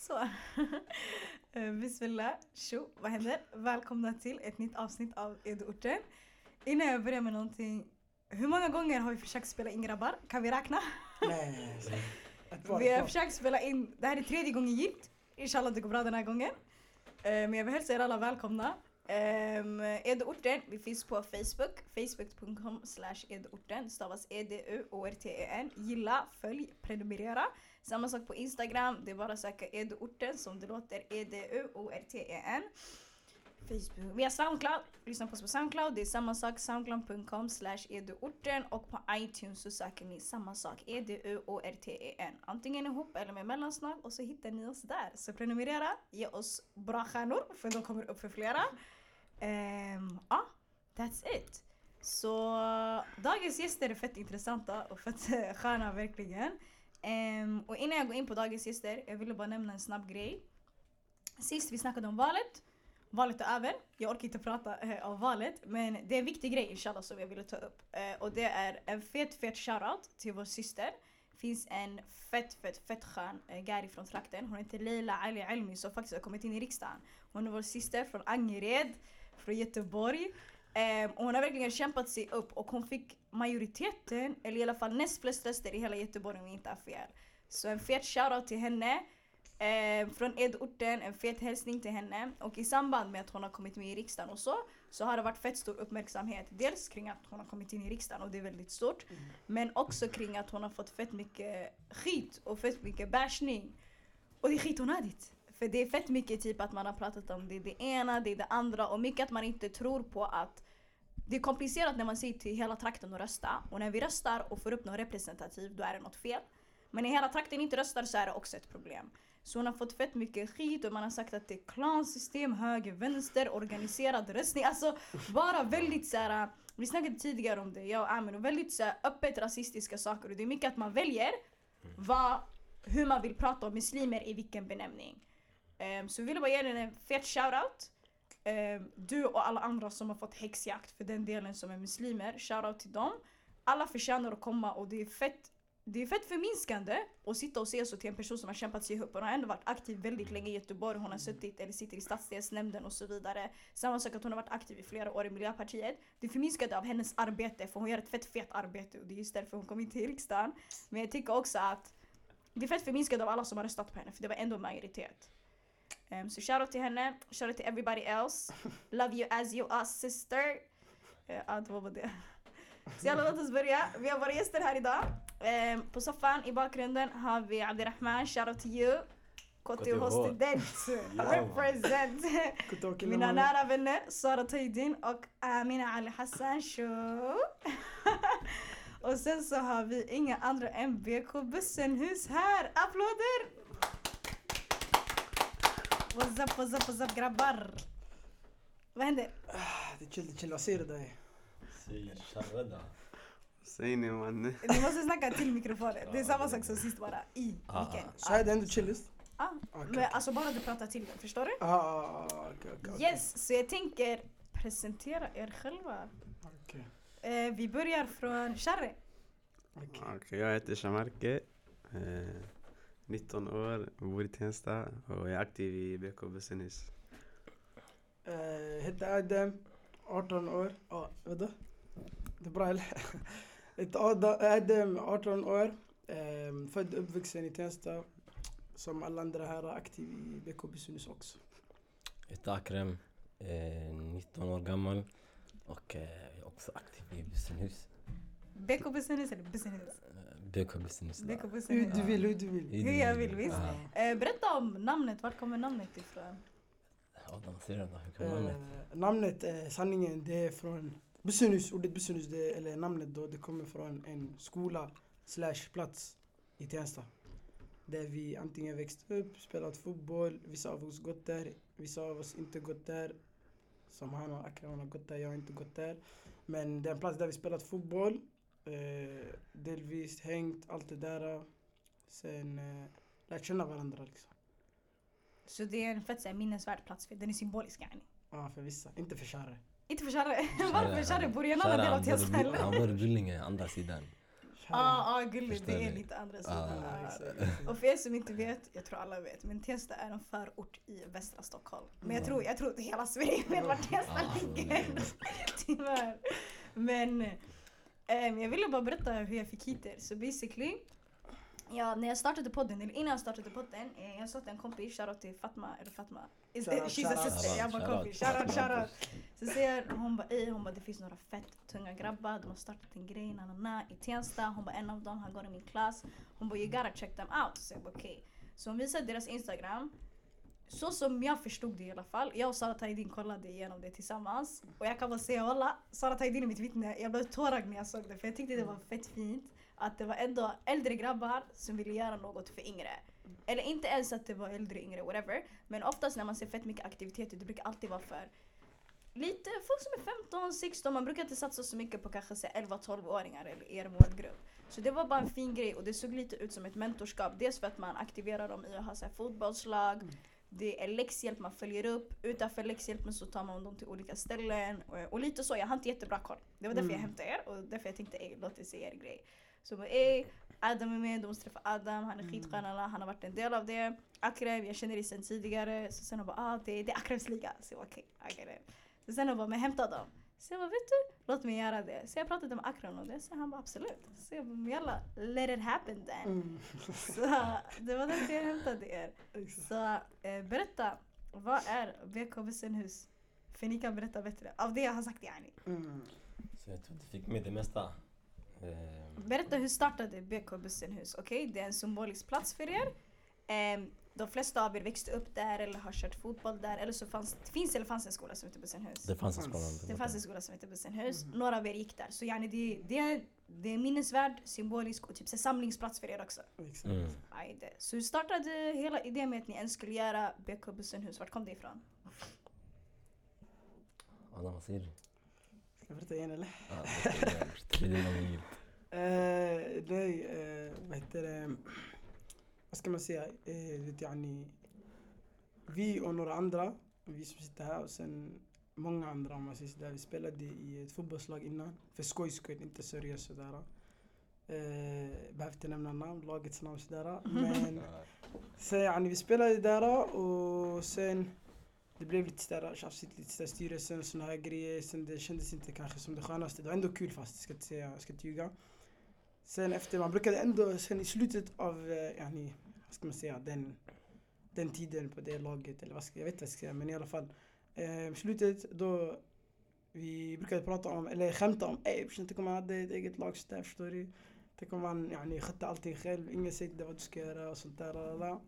Så. Eh, Bismillah. Tjo, vad händer? Välkomna till ett nytt avsnitt av Edo-orten. Innan jag börjar med någonting. Hur många gånger har vi försökt spela in grabbar? Kan vi räkna? Nej. Ett par, Vi har försökt spela in, det här är tredje gången gilt. Inshallah det går bra den här gången. Eh, Men jag vill hälsa er alla välkomna. Ehm, um, Edoorten, vi finns på Facebook. Facebook.com slash Edoorten. Stavas E-D-U-O-R-T-E-N. Gilla, följ, prenumerera. Samma sak på Instagram. Det är bara att söka Eduorten som det låter. E-D-U-O-R-T-E-N. Facebook. Vi har Soundcloud. Lyssna på oss på Soundcloud. Det är samma sak. Soundcloud.com slash eduorten. Och på iTunes så söker ni samma sak. E-D-U-O-R-T-E-N. Antingen ihop eller med mellansnack. Och så hittar ni oss där. Så prenumerera. Ge oss bra stjärnor. För de kommer upp för flera. Um, Ja, that's it. Så dagens gäster är fett intressanta och fett sköna verkligen. Um, och innan jag går in på dagens gäster, jag ville bara nämna en snabb grej. Sist vi snackade om valet. Valet är över. Jag orkar inte prata eh, om valet. Men det är en viktig grej inshallah som jag ville ta upp. Eh, och det är en fet fet shoutout till vår syster. Finns en fett fett fett skön eh, Gary från trakten. Hon heter Leila Ali Elmi som faktiskt har kommit in i riksdagen. Hon är vår syster från Angered, från Göteborg. Ehm, och hon har verkligen kämpat sig upp och hon fick majoriteten, eller i alla fall näst flest röster i hela Göteborg om jag inte har fel. Så en fet shoutout till henne. Eh, från Edorten, en fet hälsning till henne. Och i samband med att hon har kommit med i riksdagen och så, så har det varit fett stor uppmärksamhet. Dels kring att hon har kommit in i riksdagen och det är väldigt stort. Men också kring att hon har fått fett mycket skit och fett mycket bashning. Och det är skitonödigt. För det är fett mycket typ att man har pratat om det, det ena, det är det andra och mycket att man inte tror på att det är komplicerat när man säger till hela trakten att rösta och när vi röstar och får upp någon representativ då är det något fel. Men när hela trakten inte röstar så är det också ett problem. Så hon har fått fett mycket skit och man har sagt att det är klansystem, höger, vänster, organiserad röstning. Alltså bara väldigt så här. vi snackade tidigare om det, jag och Amin, och väldigt så här, öppet rasistiska saker. Och det är mycket att man väljer vad, hur man vill prata om muslimer i vilken benämning. Um, så vi ville bara ge den en fet shoutout. Um, du och alla andra som har fått häxjakt för den delen som är muslimer, shoutout till dem. Alla förtjänar att komma och det är fett det är fett förminskande att sitta och se så till en person som har kämpat sig upp. Hon har ändå varit aktiv väldigt länge i Göteborg. Hon har suttit eller sitter i stadsdelsnämnden och så vidare. Samma sak att hon har varit aktiv i flera år i Miljöpartiet. Det är förminskande av hennes arbete för hon gör ett fett fett arbete och det är just därför hon kom in till riksdagen. Men jag tycker också att det är fett förminskande av alla som har röstat på henne för det var ändå majoritet. Um, så shoutout till henne, shoutout till everybody else. Love you as you are sister. Uh, ja, det var bara det. Så jalla låt oss börja. Vi har våra gäster här idag. Ehm, på soffan i bakgrunden har vi Abdirahman, shoutout till you. KTH student, represent. Mina nära vänner Sara Tajdin och Amina Ali Hassan. Tjo! och sen så har vi inga andra än BK Bussenhus här. Applåder! What's up, what's up, what's up grabbar? Vad händer? Det är chill, det är chill. Vad säger du där? Säg charrada. Säg ni mannen. Ni måste snacka till mikrofonen. Det är samma sak som sist bara. I Ah, micken. Så här är det ändå chillest? Ah, Okej. men alltså bara du pratar till den, förstår du? Ah, ah, ah, okej, okej. Yes, så jag tänker presentera er själva. Okej. Eh, vi börjar från Sharre. Okej. Okej, jag heter Shamarke. Eh, 19 år, bor i Tensta och är aktiv i BK Business. Eh, Heter Adem, 18 år. Ja, vadå? Det är bra eller? Heter Adem, 18 år. Eh, Född och uppvuxen i Tensta. Som alla andra här, aktiv i BK Business också. Jag heter Akrem, eh, 19 år gammal och eh, jag är också aktiv i Bussenhus. BK Business eller Business? BK Business. BK Hur Business. du vill, hur du vill. Hur jag vill, visst. Ja. Eh, berätta om namnet, vart kommer namnet ifrån? Adam, säg det namnet? Eh, namnet, eh, sanningen, det är från Busunus, ordet Busunus, det, eller namnet då, det kommer från en skola slash plats i Tensta. Där vi antingen växt upp, spelat fotboll, vissa av oss gått där, vissa av oss inte gått där. Som han och Akram har gått där, jag har inte gått där. Men det är en plats där vi spelat fotboll, eh, delvis hängt, allt det där. Sen eh, lärt känna varandra liksom. Så det är en fett minnesvärd plats för den är symbolisk yani. Ja, för vissa. Inte för Share. Inte för Sharre. Varför Sharre bor i en annan del av Tensta? Han bor i Byllinge, andra sidan. här. ah, ah, gulligt. Det är lite andra Ah, sidan. Ja, Ah. Och för er som inte vet, jag tror alla vet, men Tensta är en förort i västra Stockholm. Men jag tror, jag tror inte hela Sverige vet var Tensta Ah, ligger. Tyvärr. Men ehm, jag ville bara berätta hur jag fick hit er. Så basically, ja, när jag startade podden, eller innan jag startade podden, eh, jag sa till en kompis, shoutout till Fatma, eller Fatma, Is- she's a sister, jag bara kompis, shoutout, shoutout. Så säger hon bara, ey, hon bara det finns några fett tunga grabbar, de har startat en grej, na, na, na, i Tensta. Hon bara en av dem, han går i min klass. Hon bara you gotta check them out. Så jag bara okej. Så hon visade deras instagram. Så som jag förstod det i alla fall. Jag och Sara Tajdin kollade igenom det tillsammans. Och jag kan bara säga alla, Sara Tajdin är mitt vittne. Jag blev tårögd när jag såg det för jag tyckte det var fett fint. Att det var ändå äldre grabbar som ville göra något för yngre. Eller inte ens att det var äldre, yngre, whatever. Men oftast när man ser fett mycket aktiviteter, det brukar alltid vara för lite folk som är 15, 16, man brukar inte satsa så mycket på kanske 11-12-åringar eller er målgrupp. Så det var bara en fin grej och det såg lite ut som ett mentorskap. Dels för att man aktiverar dem i att ha så här fotbollslag, det är läxhjälp man följer upp, utanför läxhjälpen så tar man dem till olika ställen och, och lite så. Jag har inte jättebra koll. Det var därför jag Mm. hämtade er och därför jag tänkte ey, låt er se er grej. Så bara ey, Adam är med, de måste träffa Adam, han är Mm. skitskön alla, han har varit en del av det. Akrem, jag känner dig sen tidigare. Så sen jag bara ah, det, det är Akrems liga. Så jag bara okej, okay, I get it. Så sen jag bara, men hämta dem. Så jag bara, vet du? Låt mig göra det. Så jag pratade med Akram om det. Så han bara, absolut. Så jag bara, jalla, let it happen then. Mm. Så det var därför jag hämtade er. Så eh, berätta, vad är BK Vissenhus? För ni kan berätta bättre. Av det jag har sagt yani. Mm. Så jag tror du fick med det mesta. Ehm, Berätta hur startade BK Bussenhus? Okej, det är en symbolisk plats för er. Ehm, de flesta av er växte upp där eller har kört fotboll där. Eller så fanns, finns eller fanns en skola som heter Bussenhus. det fanns en skola. Det fanns en skola som heter Bussenhus. Mhm. Några av er gick där. Så yani det, det, är, det är minnesvärd, symbolisk och typ så samlingsplats för er också. Exakt. Mm. Ajde. Så hur startade hela idén med att ni ens skulle göra BK Bussenhus? Vart kom det ifrån? Adam, vad säger du? Ska jag berätta igen eller? Ja, Tredje gången gillt. Eh, nej, eh, vad heter det? Vad ska man säga? Eh, yani, vi och några andra, vi som sitter här och sen många andra om man säger sådär. Vi spelade i ett fotbollslag innan. För skojs skull, inte seriöst sådär. Eh, behöver inte nämna namn, lagets namn sådär. Men sen yani, vi spelade där och sen det blev lite sådär tjafsigt, lite sådär styrelsen och såna här grejer. Sen det kändes inte kanske som det skönaste. Det var ändå kul fast, jag ska inte säga, jag ska inte ljuga. Sen efter, man brukade ändå, sen i slutet av, eh, yani, vad ska man säga, den, den tiden på det laget, eller vad ska, jag vet inte vad jag ska säga, men i alla fall. Eh, slutet då, vi brukade prata om, eller skämta om, ey tänk om man hade ett eget lag sådär, förstår du? Tänk om man yani, skötte allting själv, ingen säger till vad du ska göra och sånt där. lalala.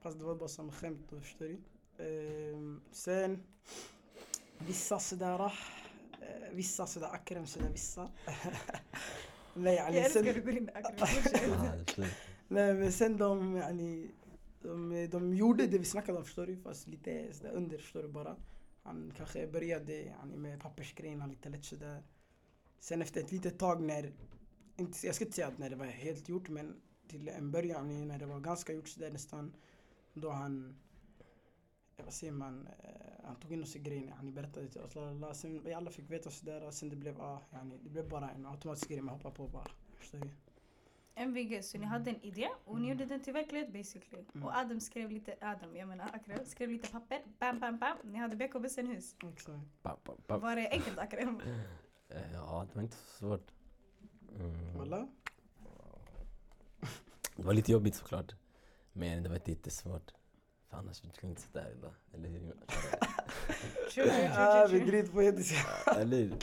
Fast det var bara som skämt då, förstår du? Eh, sen, vissa sådär, eh, vissa sådär, Akrem sådär, vissa. Nej, yani, Jag älskar sen, att du går in Akram. Fortsätt. Nej men sen de, yani, de, de gjorde det vi snackade om förstår du, fast lite sådär under förstår du bara. Han kanske började yani, med pappersgrejerna lite lätt sådär. Sen efter ett litet tag när, inte, jag ska inte säga att när det var helt gjort men till en början när det var ganska gjort sådär nästan. Då han, vad säger man, eh, han tog in oss i grejerna, han berättade till oss. Lalala. Sen vi alla fick veta sådär och sen det blev, ah, yani, det blev bara en automatisk grej man hoppar på bara. Förstår du? MVG, så ni hade en idé och ni gjorde den till verklighet basically. Mm. Och Adam skrev lite, Adam jag menar Akram, skrev lite papper, bam bam bam. Ni hade BK. Exakt. Bam, bam, bam. Var det enkelt Akram? Eh, Ja, det var inte så svårt. Mm. Walla? Det var lite jobbigt såklart. Men det var inte jättesvårt. För annars skulle jag inte sitta här idag. Eller hur? Vi driter på etiska. Eller hur?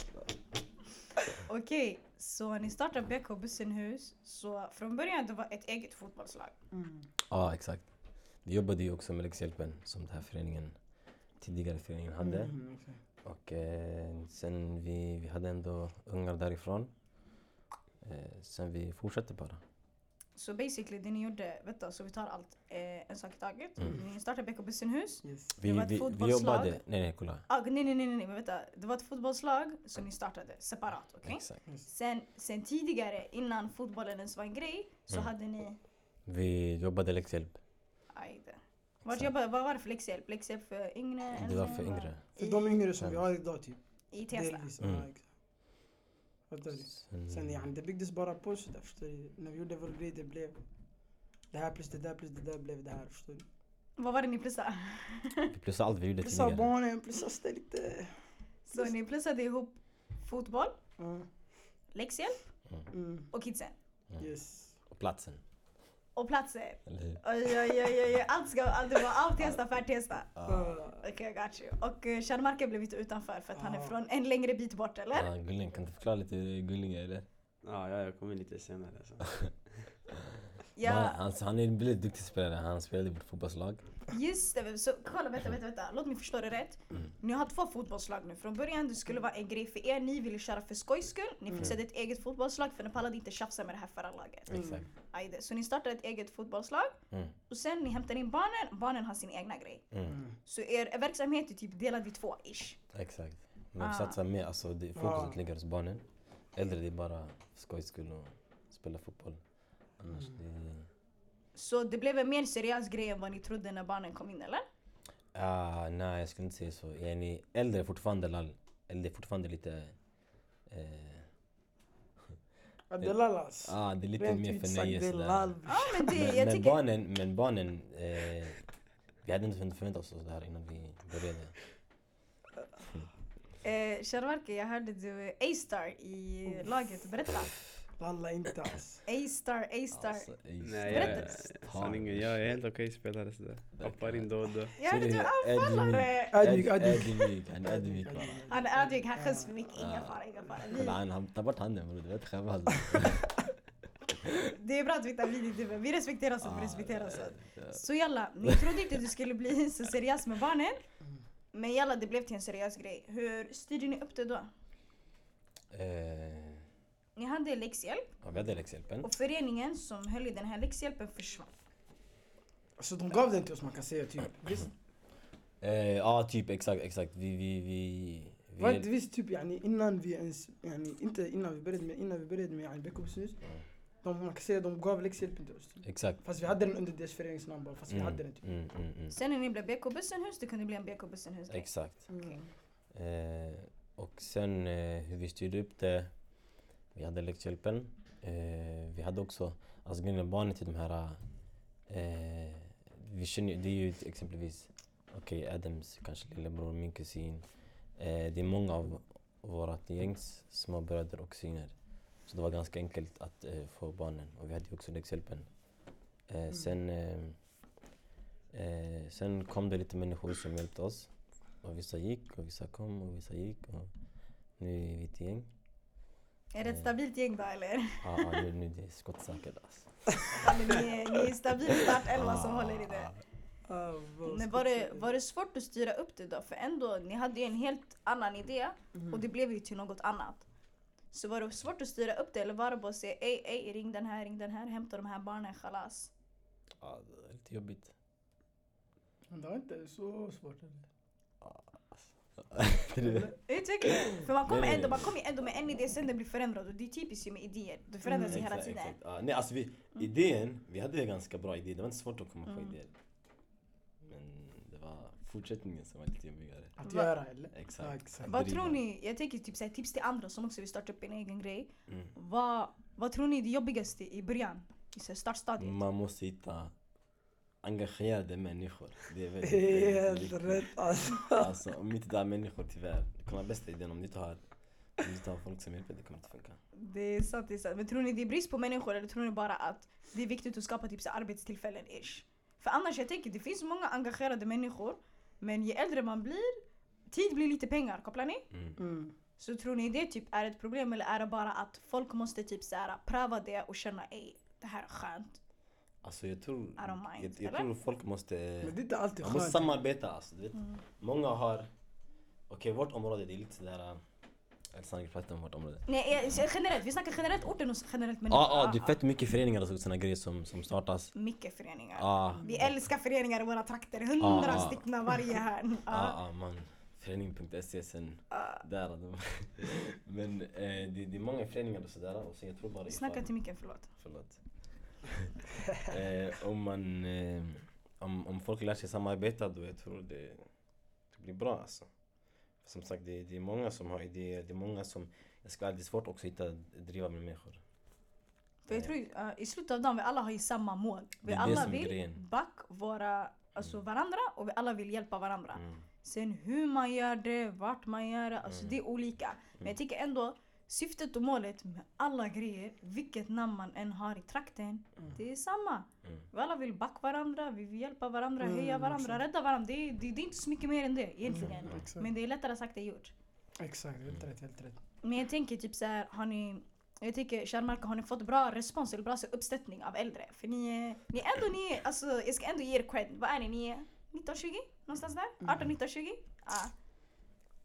Okej, så ni startade BK Bussenhus. Så från början det var ett eget fotbollslag. Mm. Ja, exakt. Vi jobbade ju också med läxhjälpen som den här föreningen, tidigare föreningen hade. Mm, exakt. Och eh, sen vi, vi hade ändå ungar därifrån. Eh, sen vi fortsatte bara. Så basically det ni gjorde, vet du, så vi tar allt eh, en sak i taget. Mm. Ni startade BK Bussenhus. Yes. Vi, var ett vi, vi jobbade... Nej, nej, kolla. Ah, nej, nej, nej, nej, men vänta. Det var ett fotbollslag som ni startade separat, okej? Exakt. Sen, sen tidigare, innan fotbollen ens var en grej, så Mm. hade ni... Vi jobbade läxhjälp. Ajde. Vart jobbade, vad var det för läxhjälp? Läxhjälp för yngre? Det var eller för yngre. För de yngre som vi har idag typ. I Tensta? Delvis. Mm. Ja, exakt. Fattar du? Sen, Sen yani, det byggdes bara på sådär förstår du. När vi gjorde vår grej det blev det här plus det där plus det där blev det här förstår du. Vad var det ni plussade? vi plussade allt vi gjorde Plussa tidigare. barnen, plussa ställ lite... Så ni plussade ihop fotboll, Ja. läxhjälp Mm. och kidsen. Yes. Och platsen. Och platser. Oj, oj, oj, oj. Allt ska alltid vara allt testa för testa. Ah. Okej, I got you. Och uh, Sharmarke blev inte utanför för att han är Ah. från en längre bit bort, eller? Ja, Gulling, kan du förklara lite hur Gulling är eller? Ja, ja, jag kommer lite senare. Alltså. Ja, Han, han är en väldigt duktig spelare, han spelade i vårt fotbollslag. just det. Så kolla, vänta, vänta, vänta. Låt mig förstå det rätt. Mm. Ni har två fotbollslag nu. Från början det skulle vara en grej för er. Ni ville köra för skojs skull. Ni fixade ett eget fotbollslag för ni pallade inte tjafsa med det här förra laget. Exakt. Ajde. Så ni startade ett eget fotbollslag. Mm. Och sen ni hämtar in barnen. Barnen har sin egna grej. Mm. Så er verksamhet är typ delad i två ish. Exakt. Men Ah. satsar mer, alltså det, fokuset Ah. ligger hos barnen. Äldre det är bara skojs skull och spela fotboll. Annars det... Så det blev en mer seriös grej än vad ni trodde när barnen kom in eller? Ah, nej jag skulle inte säga så. Yani, äldre är fortfarande lall. Eller det är fortfarande lite... Eh, Ja, det är lallas. ah, det är lite Rent mer för nöjes det är där. lall. Ja men det, Men, jag men tycker... barnen, men barnen eh, vi hade inte förväntat oss det här innan vi började. Eh, Sharmarke, jag hörde du är A-star i laget. Berätta. Lalla inte alls. A-star, A-star. Alltså, Nej, Berätta. jag, sanningen, jag är helt okej spelare sådär. Hoppar in då och då. Jag hörde du är anfallare. Ödmjuk, ödmjuk. Han är ödmjuk bara. Han är ödmjuk, han skäms för mycket. Inga fara, inga fara. Han, tar bort handen bror, du vet själv alltså. det är bra att vi tar vid i Vi respekterar sånt, vi Ah, respekterar sånt. ja. Så jalla, ni trodde inte du skulle bli så seriös med barnen. Men jalla, det blev till en seriös grej. Hur styrde ni upp det då? Eh, Ni hade läxhjälp ja, vi hade läxhjälpen. och föreningen som höll i den här läxhjälpen försvann. Så de gav den till oss man kan säga typ. Visst? Eh, ja typ exakt, exakt. Vi, vi, vi, vi Var inte visst typ yani, innan vi ens, yani, inte innan vi började med, innan vi började med yani, BK Business. De, man kan säga de gav läxhjälpen till oss. Typ. Exakt. Fast vi hade den under deras föreningsnamn bara, fast vi hade den typ. mm, mm, mm. Sen när ni blev BK Bussenhus, det kunde bli en BK Bussenhus. Exakt. Mm. Eh, och sen eh, hur vi styrde upp det. Vi hade läxhjälpen. Eh, vi hade också, alltså är barnen till de här, eh, vi känner det är ju exempelvis, okej Adams kanske lillebror, min kusin. Eh, det är många av vårat gängs små bröder och kusiner. Så det var ganska enkelt att eh, få barnen och vi hade ju också läxhjälpen. Eh, sen, eh, eh, sen kom det lite människor som hjälpte oss. Och vissa gick och vissa kom och vissa gick. Och nu är vi ett gäng. Är det ett stabilt gäng då eller? Ja, ja nu, nu är det skottsäkert alltså. Ja, men ni, är, ni är stabil startelva som håller i det. Ah, Men var det, var det svårt att styra upp det då? För ändå, ni hade ju en helt annan idé och det blev ju till något annat. Så var det svårt att styra upp det eller var det bara att säga ej, ej, ring den här, ring den här, hämta de här barnen, chalas. Ja, det är lite jobbigt. Men det var inte så svårt. eller? Utveckling! För man kommer ändå, nej. man kommer ändå med en idé, sen den blir förändrad och det är typiskt ju med idéer. Det förändras ju hela tiden. exakt. Ja, nej, alltså vi, idén, vi hade en ganska bra idé. Det var inte svårt att komma på Mm. idéer. Men det var fortsättningen som var lite jobbigare. Att Va- göra eller? Exakt. Ja, exakt. Vad tror ni, jag tänker typ såhär, tips till andra som också vill starta upp en egen grej. Mm. Vad, vad tror ni är det jobbigaste i början? I startstadiet? Man måste hitta engagerade människor. Det är väldigt, väldigt Helt viktigt. rätt alltså. Alltså om inte det är människor tyvärr. Det kommer vara bästa idén om du inte har, om du inte har folk som hjälper. Det kommer inte funka. Det är sant, det är sant. Men tror ni det är brist på människor eller tror ni bara att det är viktigt att skapa typ så arbetstillfällen ish? För annars jag tänker det finns många engagerade människor men ju äldre man blir, tid blir lite pengar, kopplar ni? Mm. Mm. Så tror ni det typ är ett problem eller är det bara att folk måste typ så här, pröva det och känna ej, det här är skönt. Alltså jag tror, I don't mind, jag, jag tror folk måste, Men det är inte alltid man måste samarbeta alltså. Du vet. Många har, okej vårt område det är lite sådär, eller sannolikt pratar om vårt område. Nej jag- generellt, vi snackar generellt orten och generellt människor. Ja, ah, det är fett mycket föreningar och sådana grejer som, som startas. Mycket föreningar. Ah, Vi älskar föreningar i våra trakter, hundra Ah, ah. stycken varje hörn. Ja, Ah. ah, man. Förening.se sen Ah. där. De. Men eh, det, det är många föreningar och sådär. Och så jag tror bara Snacka ifall- till micken, förlåt. Förlåt. eh, om man, eh, om, om folk lär sig samarbeta då jag tror det, det blir bra alltså. Som sagt det, det är många som har idéer, det är många som jag ska är svårt också hitta drivande människor. För jag tror uh, i slutet av dagen, vi alla har ju samma mål. Vi alla vill back våra, alltså varandra och vi alla vill hjälpa varandra. Mm. Sen hur man gör det, vart man gör det, alltså Mm. det är olika. Men jag tycker ändå syftet och målet med alla grejer, vilket namn man än har i trakten, det är samma. Mm. Vi alla vill back varandra, vi vill hjälpa varandra, Mm, höja varandra, exakt. rädda varandra. Det är, det, det är inte så mycket mer än det egentligen. Mm. Men det är lättare sagt än gjort. Exakt, helt rätt, helt rätt. Men jag tänker typ så här, har ni jag tycker Kärnmarka, har ni fått bra respons eller bra så uppstöttning av äldre? För ni är, ni är ändå, ni är, alltså jag ska ändå ge er cred. Vad är ni? Ni är 19-20? Någonstans där? 18-19-20? Ja.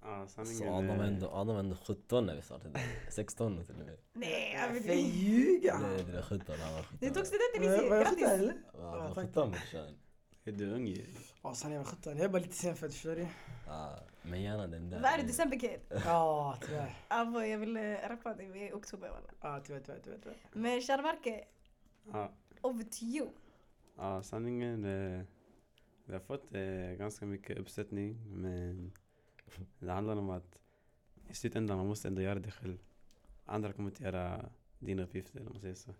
Ja, Så sanningen Adam var är... ändå, Adam var ändå 17 när vi startade. 16 till och med. Nej, jag För inte. ljuga! Nej, det var 17. Han var 17. Du tog studenten i sig, var jag 17 grattis! eller? Ja, han var tack. 17 brorsan. Är du ung ju? Ja, sen jag var 17. Jag är bara lite sen för att förstår du? Ja, Men gärna den där. Vad är det, december kid? Ja, tyvärr. Abo, jag vill eh, rappa dig, i oktober walla. Ja, tyvärr, tyvärr, tyvärr. tyvärr. Men Kärnmarka, Ja. over to you. Ja, sanningen är... Vi har fått eh, ganska mycket uppsättning men det handlar om att i slutändan man måste ändå göra det själv. Andra kommer inte göra dina uppgifter om man säger så.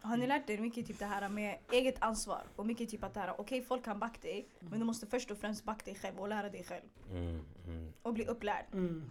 Har ni lärt er mycket typ det här med eget ansvar? Och mycket typ att det här, okej folk kan backa dig, men du måste först och främst backa dig själv och lära dig själv. Mm, mm. Och bli upplärd. Mm.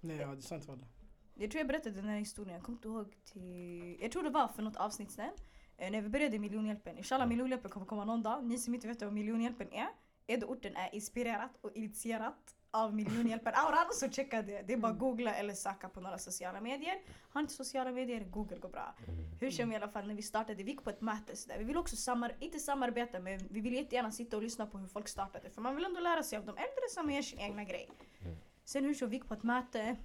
Nej, ja, det är sant walla. Jag tror jag berättade den här historien, jag kommer inte ihåg till... Jag tror det var för något avsnitt sen. När vi började miljonhjälpen. Inshallah miljonhjälpen kommer komma någon dag. Ni som inte vet vad miljonhjälpen är. Edo-orten är inspirerat och initierat av miljonhjälpen. Auran så checka det. Det är bara googla eller söka på några sociala medier. Har inte sociala medier, google går bra. Hur som i alla fall när vi startade, vi gick på ett möte så där. Vi vill också samar inte samarbeta men vi vill jättegärna sitta och lyssna på hur folk startade. För man vill ändå lära sig av de äldre som gör sin egna grej. Sen hur så vi gick på ett möte.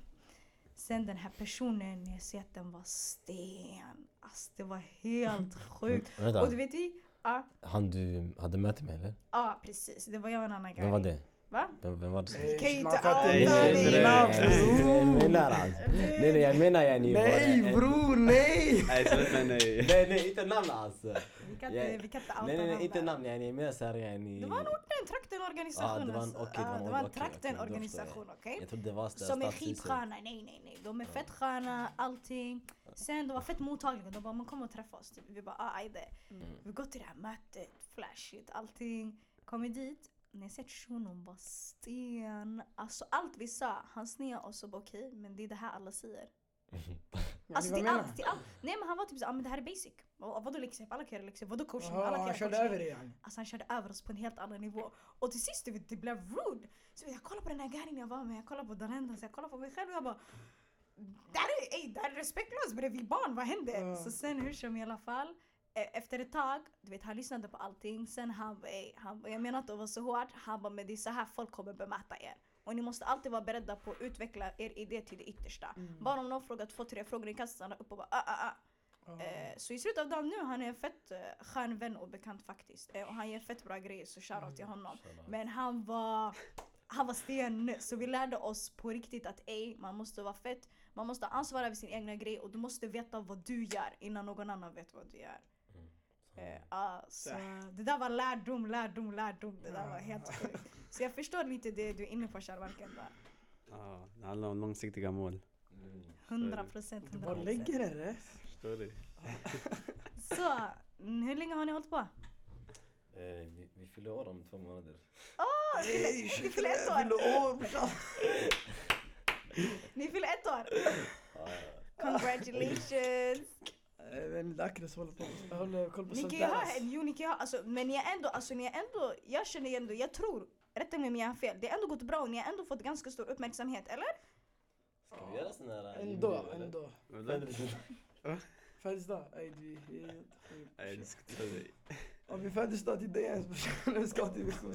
Sen den här personen, jag ser att den var sten. Alltså det var helt sjukt. Och du vet vi, ja, han du hade med eller? ja precis. Det var jag och en annan Vem var det? Va? Vem, vem var det? Nej, kan ju inte outa dina Jag bror. menar alltså. Nej nej jag menar yani. Nej bror, nej! Nej, sluta nej. Nej nej inte namn alltså. Vi kan inte, vi kan inte outa Nej nej inte namn yani. Jag menar såhär yani. Det var en orten, traktenorganisation. Ja, det var en- alltså. okej, det var Ja, en- det var en okej? Jag trodde det var sådär Som är stadshuset. skitsköna, nej nej nej. De är fett sköna, allting. Sen de var fett mottagliga, de bara man kommer och träffa oss. Vi bara ah, ajde. Mm. Vi går till det här mötet, flashigt, allting. Kommer dit, när jag ser shunon var sten. Alltså allt vi sa, han sneade oss och bara okej, men det är det här alla säger. Alltså till allt, till allt. Nej men han var typ så, ah, men det här är basic. Och, vadå läxhjälp? Alla kan göra läxhjälp. Vadå coaching? Alla kan han göra körde coaching. över dig. Alltså han körde över oss på en helt annan nivå. Och till sist det blev rude. Så jag kollar på den här guiden jag var med, jag kollar på Dalenda, så jag kollar på mig själv och jag bara det här är, ey, är respektlöst bre, vi är barn, vad händer? Ja. Så sen hur som i alla fall, efter ett tag, du vet han lyssnade på allting, sen han ey, han, jag menar inte att vara så hårt, han bara men det är så här folk kommer bemöta er. Och ni måste alltid vara beredda på att utveckla er idé till det yttersta. Bara om någon frågar två, tre frågor, ni kan stanna upp och bara ah, ah, ah. Eh, så i slutet av dagen nu, han är en fett uh, skön vän och bekant faktiskt. Eh, och han gör fett bra grejer, så shoutout till honom. Men han var, han var sten. Så vi lärde oss på riktigt att ej, man måste vara fett. Man måste ha ansvar över sin egna grej och du måste veta vad du gör innan någon annan vet vad du gör. Eh, ah, så det där var lärdom, lärdom, lärdom. Det där var helt sjukt. Så jag förstår lite det du är inne på där. Ja, det handlar om långsiktiga mål. 100 procent, Du 100 bara lägger rätt. Förstår du? Så, mm, hur länge har ni hållit på? Eh, vi, vi fyller år om två månader. Åh, ni fyller- ni fyller ett år! Ni fyller ett år! Congratulations! Vet inte, Akres håller på. Jag håller koll på sånt där. alltså. jo ni kan ju ha, alltså, men ni är ändå, alltså ni är ändå, jag känner ändå, jag tror, rätta mig om jag har fel, det har ändå gått bra och ni har ändå fått ganska stor uppmärksamhet, eller? Ska vi göra sån här... eh, Ändå, ändå. Födelsedag? Nej, det ska ta dig. Om vi födelsedag till dig ens brorsan. Vi ska till Vision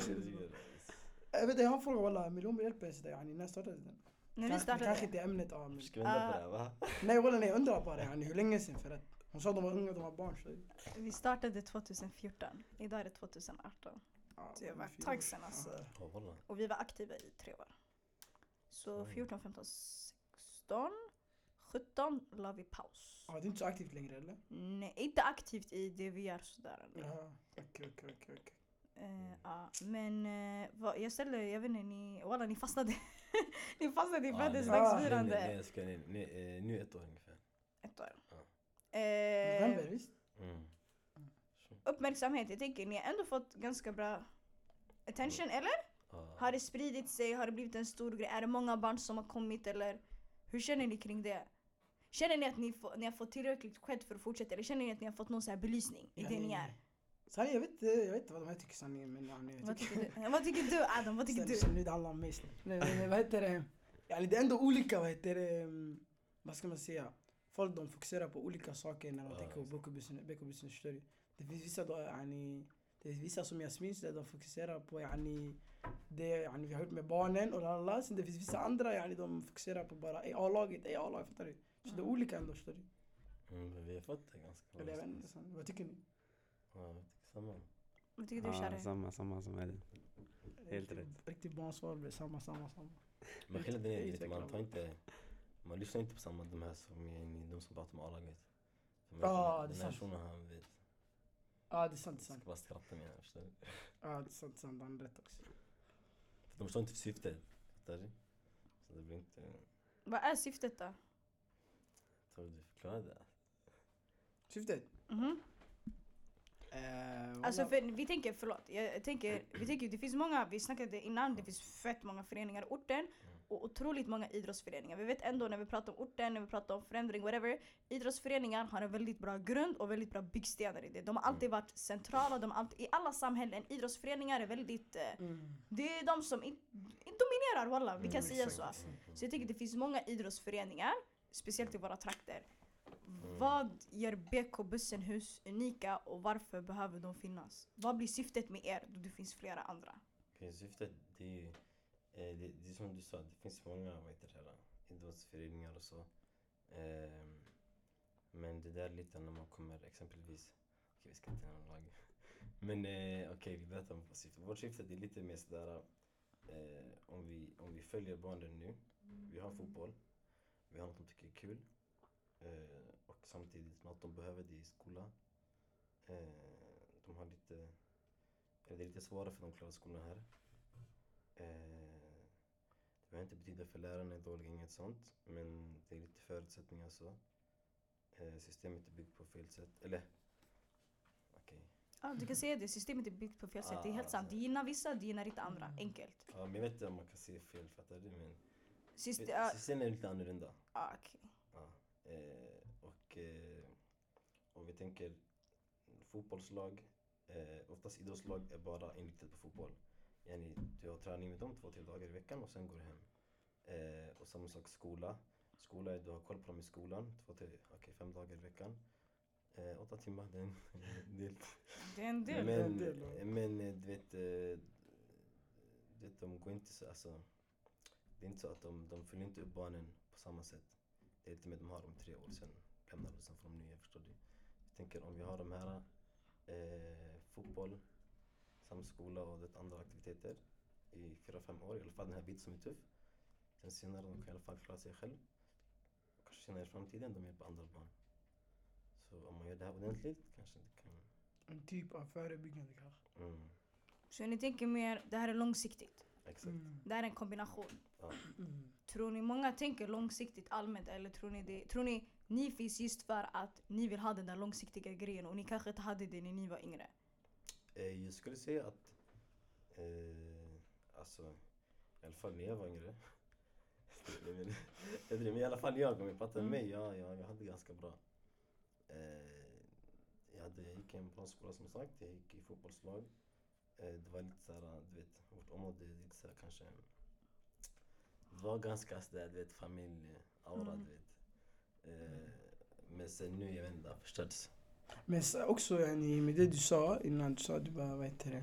Jag vet inte, jag har en fråga walla. Miljon hjälper ens yani. När startade den? När vi startade. Kanske inte ämnet ja, men. Ska vi vända på det va? Nej walla nej, jag undrar bara yani, hur länge sen för att hon sa att de var unga, de var barn. Så, Vi startade 2014, idag är det 2018. ja, Det var ett tag sedan, alltså. Ja. Och vi var aktiva i tre år. Så Oj. 14, 15, 16, 17 la vi paus. Ja, det är inte så aktivt längre eller? Nej, inte aktivt i det vi gör sådär. Okej okej okej. Eh, ja, men eh, vad, jag ställde, jag vet inte, ni, walla ni fastnade. ni fastnade i födelsedagsfirande. nej, nej, jag ska, nej, nej, eh, nu ett år ungefär. Ett år. Ja. Eh, November visst? Mm. uppmärksamhet, jag tänker ni har ändå fått ganska bra attention, eller? Ja. Har det spridit sig? Har det blivit en stor grej? Är det många barn som har kommit eller? Hur känner ni kring det? Känner ni att ni, får, ni har fått tillräckligt cred för att fortsätta eller känner ni att ni har fått någon så här belysning i det ni är? Sanningen, jag vet inte jag vet inte vad de här tycker sanningen men ja, jag Vad tycker... du? Vad tycker du Adam? Vad tycker Sen- du? sen Nu det handlar om mig. snälla. Nej, nej, nej, vad heter det? Yani, det är ändå olika, vad heter det? mm, Vad ska man säga? Folk de fokuserar på olika saker när de Ja, tänker på exakt. Boko business, förstår du? Det finns vissa då, yani, det finns vissa som Yasmin där de fokuserar på yani, det yani, vi har gjort med barnen och lalala. Sen det finns vissa andra yani, de fokuserar på bara "Ey, A-laget, A-laget, fattar du? Så det är olika ändå förstår du? Mm, vi har fått det ganska bra. Eller jag vet inte, så- vad tycker ni? Ja, jag tycker samma. Vad tycker du Ja, Shari? samma, samma som Elin. Helt rätt. Riktigt barnsvar, blir samma, samma, samma. Men skillnaden är lite, man tar inte, man lyssnar inte på samma de här som är inne, de som pratar om A-laget. Ja, den det är här sant. shunon han vet, Ja, det är sant, det är ska sant. bara skratta med honom, förstår du? Ja, det är sant, sant. Han har rätt också. För de förstår inte syftet, fattar du? Så det blir inte, Vad är syftet då? tror du förklarar det? Syftet? Mhm. Eh, Alltså för vi tänker, förlåt, jag tänker, vi tänker det finns många, vi snackade innan, det finns fett många föreningar i orten och otroligt många idrottsföreningar. Vi vet ändå när vi pratar om orten, när vi pratar om förändring, whatever. Idrottsföreningar har en väldigt bra grund och väldigt bra byggstenar i det. De har alltid varit centrala, de alltid, i alla samhällen, idrottsföreningar är väldigt, eh, Mm. det är de som in, in dominerar walla, vi kan Mm, säga så. Så jag tycker det finns många idrottsföreningar, speciellt i våra trakter. Vad gör BK Bussenhus unika och varför behöver de finnas? Vad blir syftet med er då det finns flera andra? Okej, syftet det är ju, eh, det, det är som du sa, det finns många vad heter det, idrottsföreningar och så. Ehm, men det där är lite när man kommer exempelvis, okej vi ska inte nämna lag. Men eh, okej, vi berättar om vårt syfte. Vårt syfte är lite mer sådär, eh, om, vi, om vi följer barnen nu, vi har fotboll, vi har något de tycker är kul eh, och samtidigt något de behöver det i skolan. Eh, de har lite det är lite svårare för de att klara skolan här. Eh, det behöver inte betyda för lärarna är dåliga, inget sånt. Men det är lite förutsättningar så. Eh, systemet är byggt på fel sätt. Eller, okej. Ja, du kan säga det, systemet är byggt på fel sätt. Det är helt Ah, sant. Det gynnar vissa, det gynnar inte andra. Mm. Enkelt. Ja, men jag vet inte om man kan se fel, fattar du? Men Syste- systemet är lite annorlunda. ah, okej. Ja. Eh, och eh, om vi tänker fotbollslag, eh, oftast idrottslag är bara inriktat på fotboll. Yani, du har träning med dem två, tre dagar i veckan och sen går du hem. Eh, och samma sak skola. Skola är du har koll på dem i skolan, två, tre, okej, fem dagar i veckan. Eh, åtta timmar, det är en del. Det är en del. Men- Men, en del, men eh, du vet, eh, du vet, de går inte så, alltså, det är inte så att de, de följer inte upp barnen på samma sätt. Det är lite mer de har dem tre år sen lämnar de, sen får de nya, förstår du? Jag tänker om vi har de här eh, fotboll, samskola och det andra aktiviteter i fyra, fem år, i alla fall den här biten som är tuff. Sen senare de kan i alla fall klara sig själv. Kanske senare i framtiden de hjälper andra barn. Så om man gör det här ordentligt kanske det kan... En typ av förebyggande kanske. Mm, Så ni tänker mer, det här är långsiktigt. exakt. Mm. Det här är en kombination. Ja. Mm. Tror ni många tänker långsiktigt allmänt eller tror ni det, tror ni ni finns just för att ni vill ha den där långsiktiga grejen och ni kanske inte hade det när ni var yngre? Eh, jag skulle säga att, eh, alltså, i alla fall när jag var yngre. Jag men i alla fall jag, om jag pratar med Mm. mig, ja, ja, jag hade ganska bra. Eh, jag, hade, jag gick i en bra skola som sagt, jag gick i fotbollslag. Eh, det var lite såhär, du vet, vårt område lite såhär kanske, det var ganska sådär, du vet, familj-aura, Mm. du vet. Eh, men sen nu, jag vet inte, det har förstörts. Men också yani, med det du sa innan, du sa du bara, vad heter det,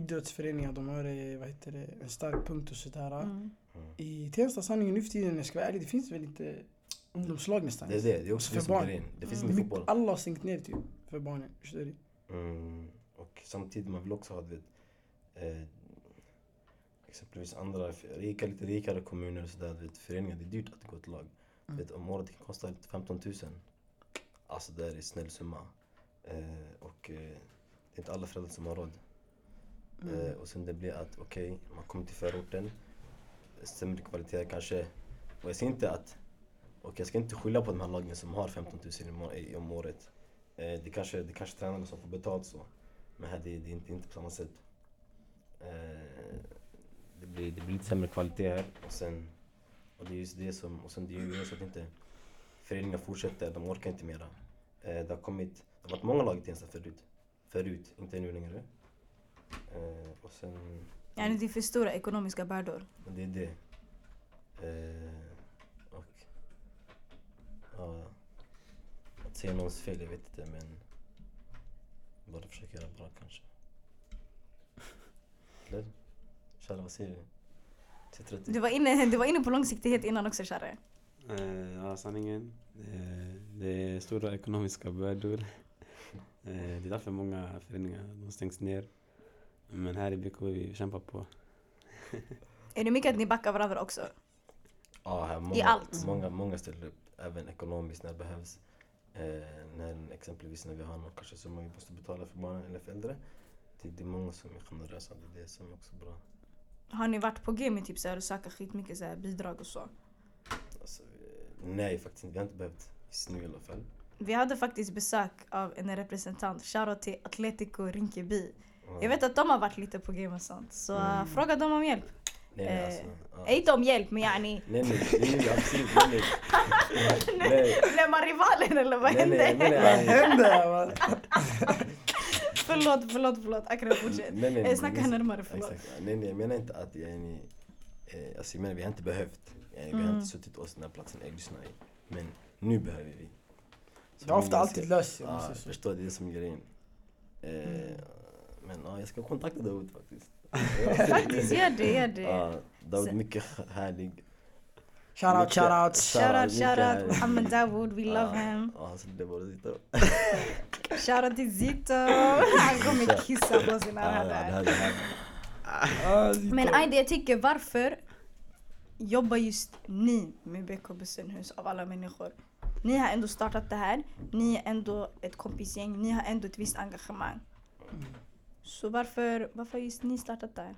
idrottsföreningar, de har eh, vad heter det, en stark punkt och sådär. Mm. Mm. I Tensta sanningen nu för tiden, jag ska vara ärlig, det finns väl inte ungdomslag nästan. Det är det, det är också För det som är barn. grejen. Det finns Mm. Mycket- fotboll. Alla har stängt ner typ, för barnen. Förstår du? Mm, och samtidigt man vill också ha, du vet, eh, exempelvis andra rika, lite rikare kommuner och sådär, du vet, föreningar, det är dyrt att gå ett lag. Mm. vet, om året kan kosta 15 000. Alltså det är en snäll summa. Eh, och eh, det är inte alla föräldrar som har råd. Mm. Eh, och sen det blir att okej, man kommer till förorten, sämre kvalitet kanske. Och jag säger inte att, och jag ska inte skylla på de här lagen som har 15 000 i må- i- om året. Eh, det kanske det kanske är tränarna som får betalt så. Men här det, det är inte, inte på samma sätt. Eh, det, blir, det blir lite sämre kvalitet här och sen, och det är just det som, och sen det är ju så att inte föreningar fortsätter, de orkar inte mera. Eh, det har kommit, det har varit många lag i Tensta förut. Förut, inte nu längre. Eh, och sen, Yani det är för stora ekonomiska bördor. det är det. Eh, och, ja, att säga någons fel, jag vet inte men bara försöka göra bra kanske. Eller? Shara, vad säger du? Till 30? Du var inne, du var inne på långsiktighet innan också Share. Eh, ja, sanningen. Eh, det är stora ekonomiska bördor. Eh, det är därför många föreningar de stängs ner. Men här i BK vi kämpar på. Är det mycket att ni backar varandra också? Ja, här, många, allt. Många, många ställer upp, även ekonomiskt när det behövs. Eh, när, exempelvis när vi har någon kanske summa vi måste betala för barnen eller för äldre. Det, det är många som är generösa, det är det som är också bra. Har ni varit på G med typ så här och söka skitmycket så här bidrag och så? Alltså, eh, nej, faktiskt inte. Vi har inte behövt just nu i alla fall. Vi hade faktiskt besök av en representant, shoutout till Atletico Rinkeby. Ja. Jag vet att de har varit lite på G med sånt, så Mm. fråga dem om hjälp. Nej, nej, eh, alltså, ja. Eh, Inte om hjälp men yani, nej, nej, nej, absolut, nej, nej. nej. blev man rivalen eller vad hände? nej, nej, Vad nej. hände? förlåt, förlåt, förlåt. Akram fortsätt. Nej, nej, Eh, snacka närmare, förlåt. Exakt. Nej, nej, jag menar inte att jag är ni, eh, alltså jag menar vi har inte behövt. Jag, Vi har Mm. inte suttit oss den här platsen och lyssnat i. Men nu behöver vi. Så Det har ofta alltid löst sig. så. förstår, det är det som är grejen. Eh, Mm. Men ja, jag ska kontakta Daoud faktiskt. Faktiskt, gör det, gör det. Ja, Daoud mycket härlig. Shoutout, shoutout. Shoutout, shoutout. Mohammed Dawood, we love him. Ja, så det var lite. Shoutout till Zito. Han kommer kissa på sina Ja, det herrar. här, det här. Ah, Zito. Men Aida, jag tycker varför jobbar just ni med BK Busenhus av alla människor? Ni har ändå startat det här, ni är ändå ett kompisgäng, ni har ändå ett visst engagemang. Så varför, varför har just ni startat det här?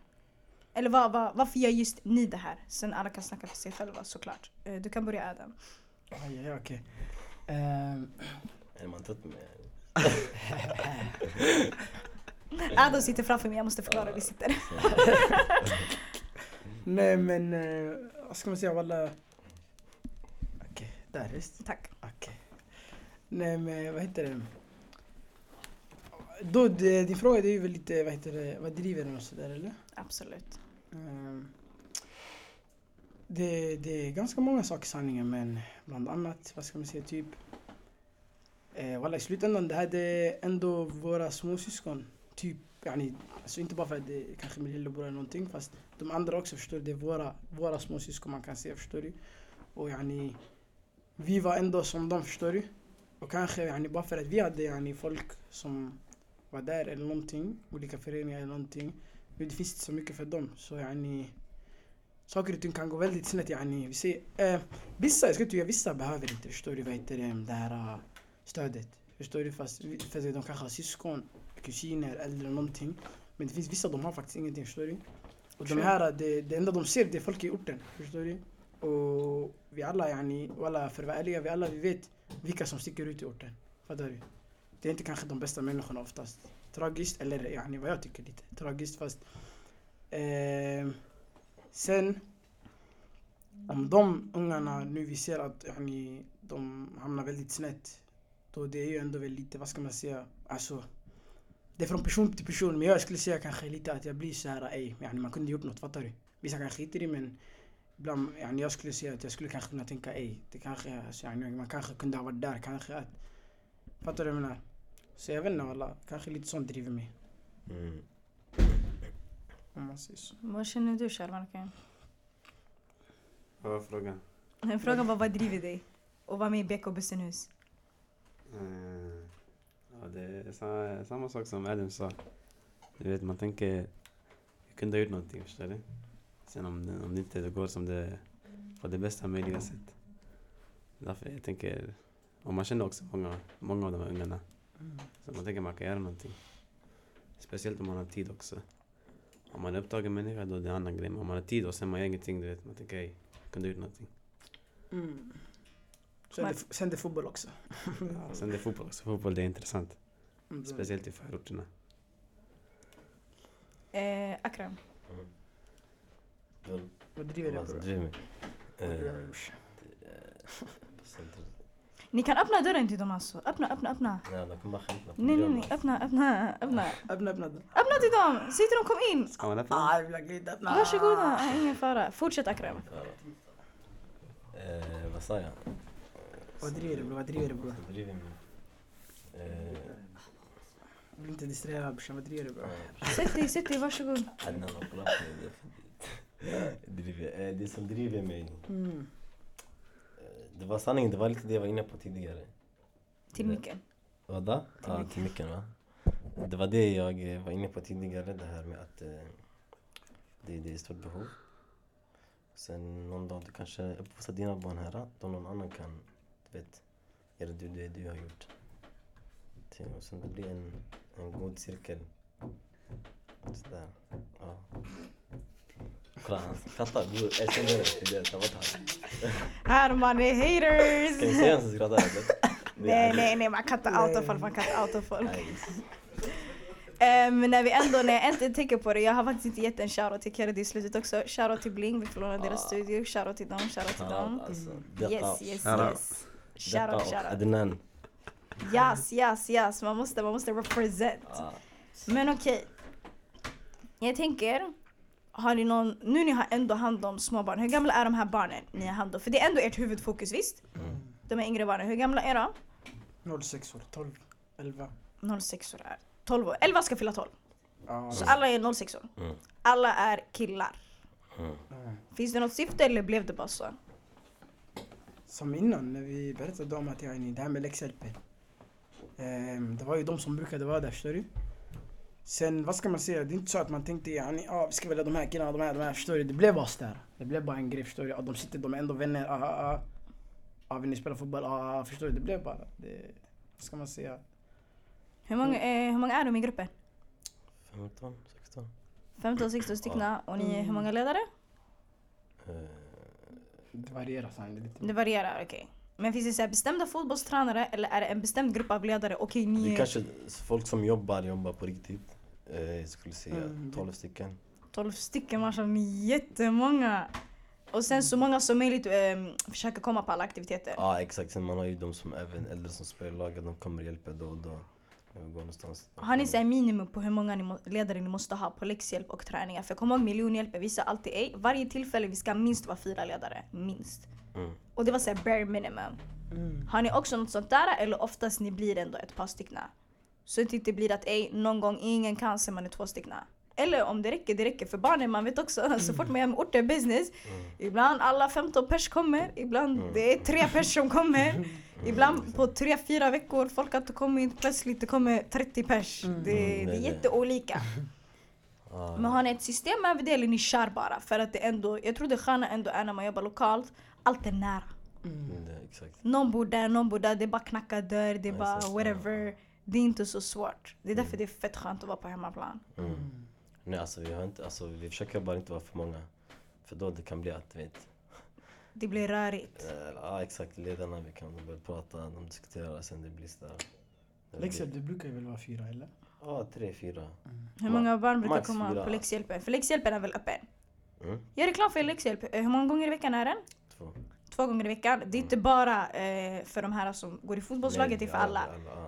Eller vad, vad, varför gör just ni det här? Sen alla kan snacka för sig själva såklart. Eh, Du kan börja Adam. Aj, aj, okej. Är man trött med Adam sitter framför mig, jag måste förklara hur vi sitter. Nej men, eh, vad ska man säga walla? Okej, där visst. Tack. Okej. Nej men vad heter det? Då, din fråga är ju väl lite, vad heter det, vad driver den och sådär eller? Absolut. Ehm, det, det är ganska många saker sanningen men bland annat, vad ska man säga, typ eh, Walla i slutändan det här det är ändå våra småsyskon. Typ, yani, alltså inte bara för att det är kanske min lillebror eller någonting fast de andra också förstår du, det är våra, våra småsyskon man kan säga förstår du. Och yani, vi var ändå som dem förstår du. Och kanske yani, bara för att vi hade yani, folk som var där eller någonting, olika föreningar eller någonting. Men det finns inte så mycket för dem. Så yani, saker och ting kan gå väldigt snett. Yani, vi ser, eh, vissa, jag ska inte vissa behöver inte, förstår du, vad heter det, det här eh, stödet. Förstår du? Fast för de kanske har syskon, kusiner eller någonting. Men det finns vissa, de har faktiskt ingenting, förstår du? Och de här, det, det enda de ser, det är folk i orten, förstår du? Och vi alla, yani, alla, för att vara ärliga, vi alla vi vet vilka som sticker ut i orten. Fattar du? Det är inte kanske de bästa människorna oftast. Tragiskt, eller yani, vad jag tycker lite tragiskt fast Ehm, sen, om de ungarna nu vi ser att yani, de hamnar väldigt snett, då det är ju ändå väl lite, vad ska man säga, alltså det är från person till person, men jag skulle säga kanske lite att jag blir så här, ej, yani, man kunde gjort något, fattar du? Vissa kanske skiter i men ibland, yani, jag skulle säga att jag skulle kanske kunna tänka, ej, det kanske, alltså, yani, man kanske kunde ha varit där, kanske att, fattar du vad jag menar? Så jag vet inte alla, kanske lite sånt driver mig. Mm. Om man säger så. Vad känner du Sharmarkan? Vad var frågan? Frågan var vad driver dig? Och vara med i BK Busenhus? Eh, ja, det är samma, samma sak som Adam sa. Du vet, man tänker, jag kunde ha gjort någonting, förstår du? Sen om det, om det inte går som det, på det bästa möjliga sätt. Därför jag tänker, och man känner också många, många av de här ungarna. Så man tänker man kan göra någonting. Speciellt om man har tid också. Om man är upptagen människa då är det en annan grej. Men om man har tid och sen man gör ingenting, du vet. Man tänker hej, kunde gjort någonting. Mm. Sen, är fotboll också. Ja, sen det är fotboll också. Fotboll det är intressant. Mm. Speciellt i förorterna. Eh, Akram. Mm. Vad driver du bror? Eh, centret. Ni kan öppna dörren till dem alltså. Öppna, öppna, öppna. Nej, de kommer. Nej, nej, nej. Öppna, öppna, öppna. Öppna, öppna. Öppna till dem! Säg till dem, kom in! Ska man öppna? Ah, jag vill glida. öppna. Varsågoda, ingen fara. Fortsätt Akram. Eh, vad sa jag? Vad driver du bror? Vad driver du bror? Så driver mig. Eh, Bli inte distraherad brorsan. Vad driver du bror? Sätt dig, sätt dig, varsågod. Det. Eh, det som driver mig. Mm. eh, Det var sanningen, det var lite det jag var inne på tidigare. Till micken. Vadå? Ja, till micken va? Det var det jag var inne på tidigare, det här med att eh, det, det är ett stort behov. Sen någon dag du kanske uppfostrar dina barn här, då någon annan kan, vet, göra det du, du har gjort. Och sen det blir en, en god cirkel. Sådär. Ja. Kolla, han skrattar. Du, jag känner det. det. Ta bort han. Här man är haters! Ska vi se han som skrattar? Nej, nej, nej, man kan inte outa folk, man kan inte outa folk. Nej. Ehm, när vi ändå, när jag äntligen tänker på det, jag har faktiskt inte gett en shoutout till Kennedy i slutet också. Shoutout till Bling, vi får låna deras Ah. studio. Shoutout till dem, shoutout till dem. Alltså, Yes, yes, yes. Detta Shoutout, och shoutout. Adnan. Yes, yes, yes. Man måste, man måste represent. Men okej. Jag tänker, har ni någon, nu ni har ändå hand om små barn, hur gamla är de här barnen ni har hand om? För det är ändå ert huvudfokus, visst? Mm. De är yngre barnen, hur gamla är de? 06 år, 12, 11. 06 år är 12 år, 11 ska fylla 12. Ja. Så alla är 06 år. Mm. Alla är killar. Mm. ja. Finns det något syfte eller blev det bara så? Som innan när vi berättade om att jag är det här med läxhjälpen. Ehm, det var ju de som brukade vara där förstår du. Sen vad ska man säga, det är inte så att man tänkte ja, ni, ah, vi ska välja de här killarna, de här, de här förstår du. Det blev bara där. Det blev bara en grej förstår du. Ah, de sitter, de är ändå vänner. Ah, ah, ah. ah vill ni spela fotboll? Ah, ah, förstår du. Det blev bara, det, vad ska man säga? Hur många, eh, hur många är de i gruppen? 15, 16. 15-16 stycken och ni hur många ledare? Eh, Det varierar är lite Det varierar, okej. Men finns det så här bestämda fotbollstränare eller är det en bestämd grupp av ledare? Okej, ni det är kanske folk som jobbar, jobbar på riktigt. Eh, jag skulle säga Mm. 12 stycken. 12 stycken, mashallah, ni är jättemånga. Och sen så många som möjligt eh, försöker komma på alla aktiviteter. Ja exakt, sen man har ju de som även äldre som spelar i laget, de kommer och hjälper då och då. Har ni så minimum på hur många ni ledare ni måste ha på läxhjälp och träningar? För kom ihåg miljonhjälp visar alltid ej. Varje tillfälle vi ska minst vara fyra ledare. Minst. Mm. Och det var så här bare minimum. Mm. Har ni också något sånt där eller oftast ni blir ändå ett par stycken? Så att det inte blir att ej, någon gång ingen kan så man är två stycken. Eller om det räcker, det räcker för barnen. Man vet också, så fort man gör med orter business. Ibland alla 15 pers kommer, ibland det är tre pers som kommer. Ibland på tre, fyra veckor, folk har inte kommit, plötsligt det kommer 30 pers. Det, Mm, det är det är det. jätteolika. Ja, Men har ni ett system över det eller ni kör bara? För att det ändå, jag tror det sköna ändå är när man jobbar lokalt, allt är nära. mm. Någon bor där, någon bor där, det är bara knacka dörr, det är bara whatever. Det är inte så svårt. Det är därför det är fett skönt att vara på hemmaplan. Mm. Nej alltså vi har inte, alltså vi försöker bara inte vara för många. För då det kan bli att, vet. Det blir rörigt. eh, Ja exakt, ledarna vi kan börja prata, de diskuterar, sen det blir sådär. Läxhjälp, det brukar ju väl vara fyra eller? Ja, tre, fyra. Hur många barn brukar max komma fyra. på läxhjälpen? För läxhjälpen är väl öppen? Mm, Gör reklam för läxhjälp. Eh, Hur många gånger i veckan är den? Två. Gånger i veckan. Det är inte bara eh, för de här som går i fotbollslaget, det är för alla.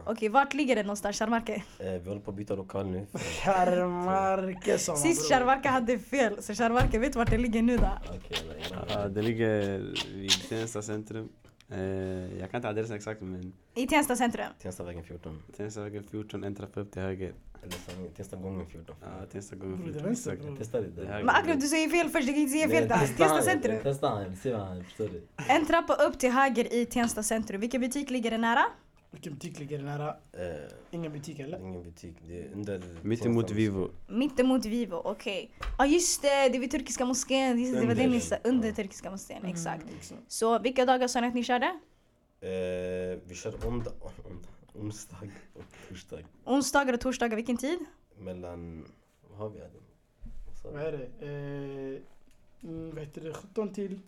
Okej, vart ligger det någonstans? Sharmarke? Eh, vi håller på att byta lokal nu. Charmarke sa man Sist. Sharmarke hade fel, så Sharmarke vet vart det ligger nu då. Okej, eller- Ja, det ligger vid Tensta centrum. Eh, jag kan inte adressen exakt men I Tensta centrum. Tenstavägen 14. Tenstavägen 14, en trappa upp till höger. Eller Tenstagången 14. Ja, Tensta gånger Bror, det är 14. vänster, exakt. bror. Testa det där. Men Akram du säger fel först, du kan inte säga fel där. testa Tensta centrum. Testa han, se vad han förstår. En trappa upp till höger i Tensta centrum. Vilken butik ligger det nära? Vilken butik ligger nära? Eh, Ingen butik eller? ingen butik, det är under... Mittemot Vivo. Mittemot Vivo, okej. Ja just det, det är vid turkiska moskén. Just det, det var det ni sa. Under. Ja. turkiska moskén, exakt. Mm, exakt. Så vilka dagar sa ni att ni körde? Eh, vi kör onda, onsdag och torsdag. Onsdagar och torsdagar, vilken tid? Mellan... Vad har vi? Adam? Vad är det? Eh, mm, vad heter det? 17 till?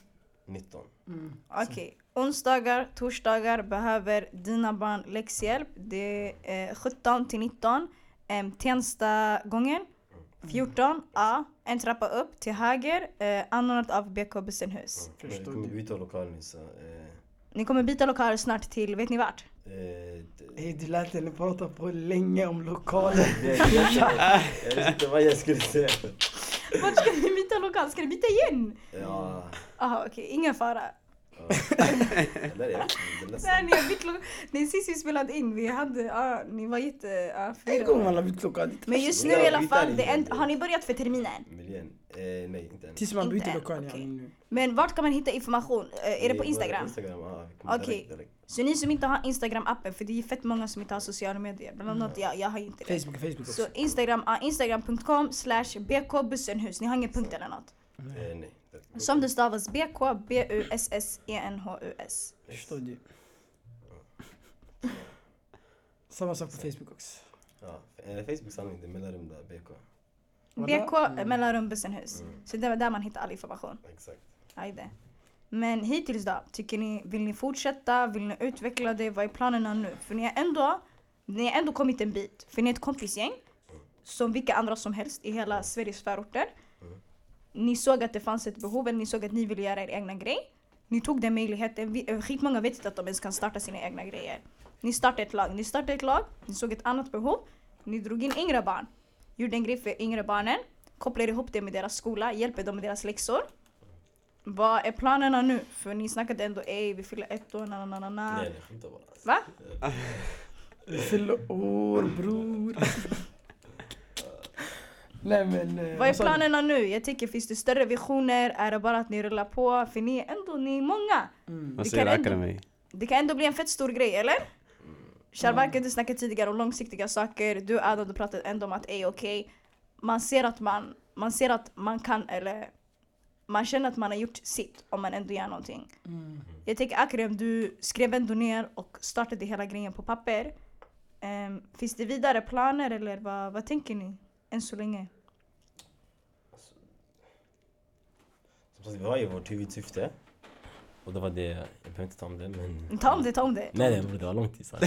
19. Mm. Okej, onsdagar, torsdagar behöver dina barn läxhjälp. Det är eh, 17 till 19. Um, Tensta-gången 14 A, en trappa upp till höger, eh, anordnat av BK Bussenhus. Vi kommer du. byta lokal nu så... Eh, Ni kommer byta lokal snart till, vet ni vart? eh, Hey, du lät henne prata på länge om lokalen. jag vet inte vad jag skulle säga. Vart ska ni byta lokal? Ska ni byta igen? Ja... Aha okej, ingen fara. Eller jag. Nej, ni har bytt lokal. Nej, sist vi spelade in, vi hade, ja, ni var jätte... Ja, En gång man har bytt lokal. Men just nu Ja, i alla fall, det är en, har ni börjat för terminen? Miljön? Eh, nej, inte än. Tills man Inte byter än, lokal. okej. Ja, nu. Men vart kan man hitta information? Eh, är det på Instagram? Instagram, ja. Okej. direkt, direkt. Så ni som inte har Instagram-appen, för det är fett många som inte har sociala medier. Bland annat jag, jag har inte det. Facebook, Facebook Så också. Instagram, ja, instagram.com slash bkbussenhus. Ni har inget punkt eller något. Eh, nej. Som det stavas BK B-U-S-S-E-N-H-U-S. Förstår du? Samma sak på Facebook också. Ja, eh, Facebook sanning, det är mellanrum där, BK. BK Mm. mellanrum Bussenhus. Mm. Så det var där man hittar all information. Exakt. Ajde. Men hittills då? Tycker ni, vill ni fortsätta? Vill ni utveckla det? Vad är planerna nu? För ni har ändå, ni har ändå kommit en bit. För ni är ett kompisgäng. Som vilka andra som helst i hela Sveriges förorter. Ni såg att det fanns ett behov, eller ni såg att ni ville göra er egna grej. Ni tog den möjligheten. Vi- eh, Skitmånga vet inte att de ens kan starta sina egna grejer. Ni startade ett lag. Ni startade ett lag, ni såg ett annat behov. Ni drog in yngre barn. Gjorde en grej för yngre barnen. Kopplade ihop det med deras skola, hjälper dem med deras läxor. Vad är planerna nu? För ni snackade ändå ej, vi fyller ett år, na na na na. Nej, nej, skämtar bara. Va? Fyller år bror. Nej men... eh, Vad är du? planerna nu? Jag tycker finns det större visioner? Är det bara att ni rullar på? För ni är ändå, ni är många. Mm. Vad Det säger Akademi? Det kan ändå bli en fett stor grej, eller? Sharbarka du snackade tidigare om långsiktiga saker. Du Adam, du pratade ändå om att ej okej. Man ser att man, man ser att man kan eller man känner att man har gjort sitt om man ändå gör någonting. Mm. Jag tänker Akrem, du skrev ändå ner och startade hela grejen på papper. Ehm, finns det vidare planer eller vad, vad tänker ni än så länge? Sagt, vi har ju vårt huvudsyfte. Och det var det, jag behöver inte ta om det men... Ta om det, ta om det. Nej nej det var lång tid.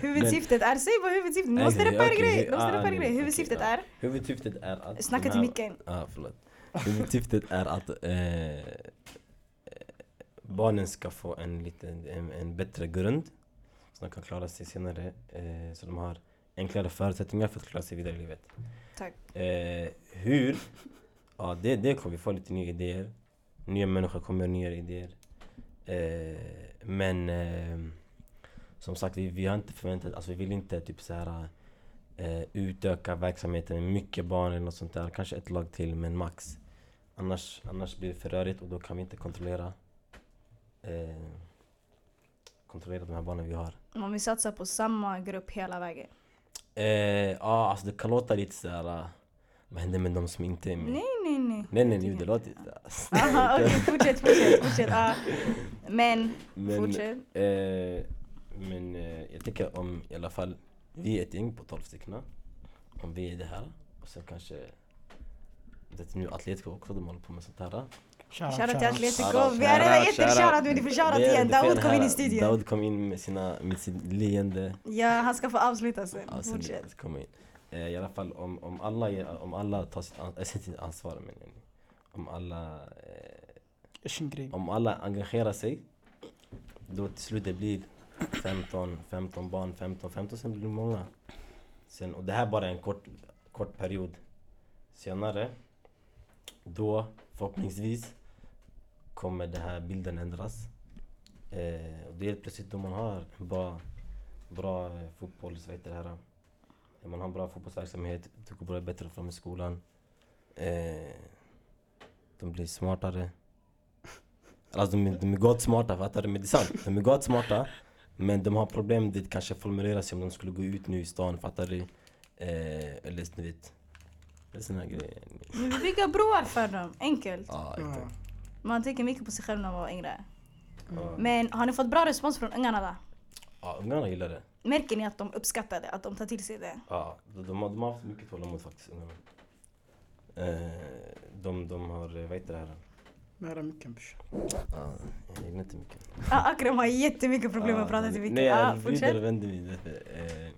Huvudsyftet är, säg vad huvudsyftet Ni Nej, måste det- repa er grej. Du måste ah, er nej, grej. Huvudsyftet är, Huvudsyftet är att... snacka till micken. Ja, förlåt. Huvudsyftet är att eh, eh, barnen ska få en, liten, en, en bättre grund. Så de kan klara sig senare. Eh, så de har enklare förutsättningar för att klara sig vidare i livet. Tack. Eh, hur? Ja, det, det kommer vi få lite nya idéer. Nya människor kommer nya idéer. Eh, men eh, som sagt, vi, vi har inte förväntat alltså vi vill inte typ så här eh, utöka verksamheten med mycket barn eller något sånt där. Kanske ett lag till, men max. Annars, annars blir det för rörigt och då kan vi inte kontrollera eh, kontrollera de här barnen vi har. Om vi satsar på samma grupp hela vägen. Eh, ja, alltså det kan låta lite såhär... Vad händer med de som inte är med? Nej, nej, nej. nej, nej, nej det låter inte... Aha, okej, fortsätt, fortsätt, fortsätt. Ja. Men, men, fortsätt. eh, men eh, jag tycker om i alla fall vi är ett gäng på 12 stycken. Om vi är det här och sen kanske det är nu Atletico också, de håller på med sånt här. Shoutout till Atletico. Vi har redan gett en shoutout. men ni får shoutout igen. Daoud kom in i studion. Daoud kom in med, sina, med sitt leende. Ja, han ska få avsluta sen. Fortsätt. kommer in. Eh, I alla fall om, om, alla, om alla tar sitt, an, sitt ansvar, men om alla eh, om alla engagerar sig då till slut det blir 15, 15 barn, 15, 15 sen blir det många. Sen, och det här bara är en kort, kort period. Senare, då förhoppningsvis kommer den här bilden ändras. Eh, och det är plötsligt då man har en bra, bra fotbolls, vad heter det här? Man har en bra fotbollsverksamhet, det går bra bättre fram i skolan. Eh, de blir smartare. Alltså de, är- de är gott smarta, fattar du? Men det är sant. De är gott smarta. Men de har problem med att kanske formulera sig om de skulle gå ut nu i stan, fattar du? Eh, eller ni vet. Det är såna grejer. Men vi bygger broar för dem, enkelt. Ja. exakt. Man tänker mycket på sig själv när man var yngre. Ja. Men har ni fått bra respons från ungarna då? Ja, ungarna gillar det. Märker ni att de uppskattar det? Att de tar till sig det? Ja, de, de, har, de har haft mycket tålamod faktiskt. Eh, de, de har, eh, vad heter det här? Nära micken brorsan. Ja, jag gillar inte mycket. Ah, Akram har jättemycket problem med att prata till Nej, mycket. jag Ah, vrider och vänder mig. Eh,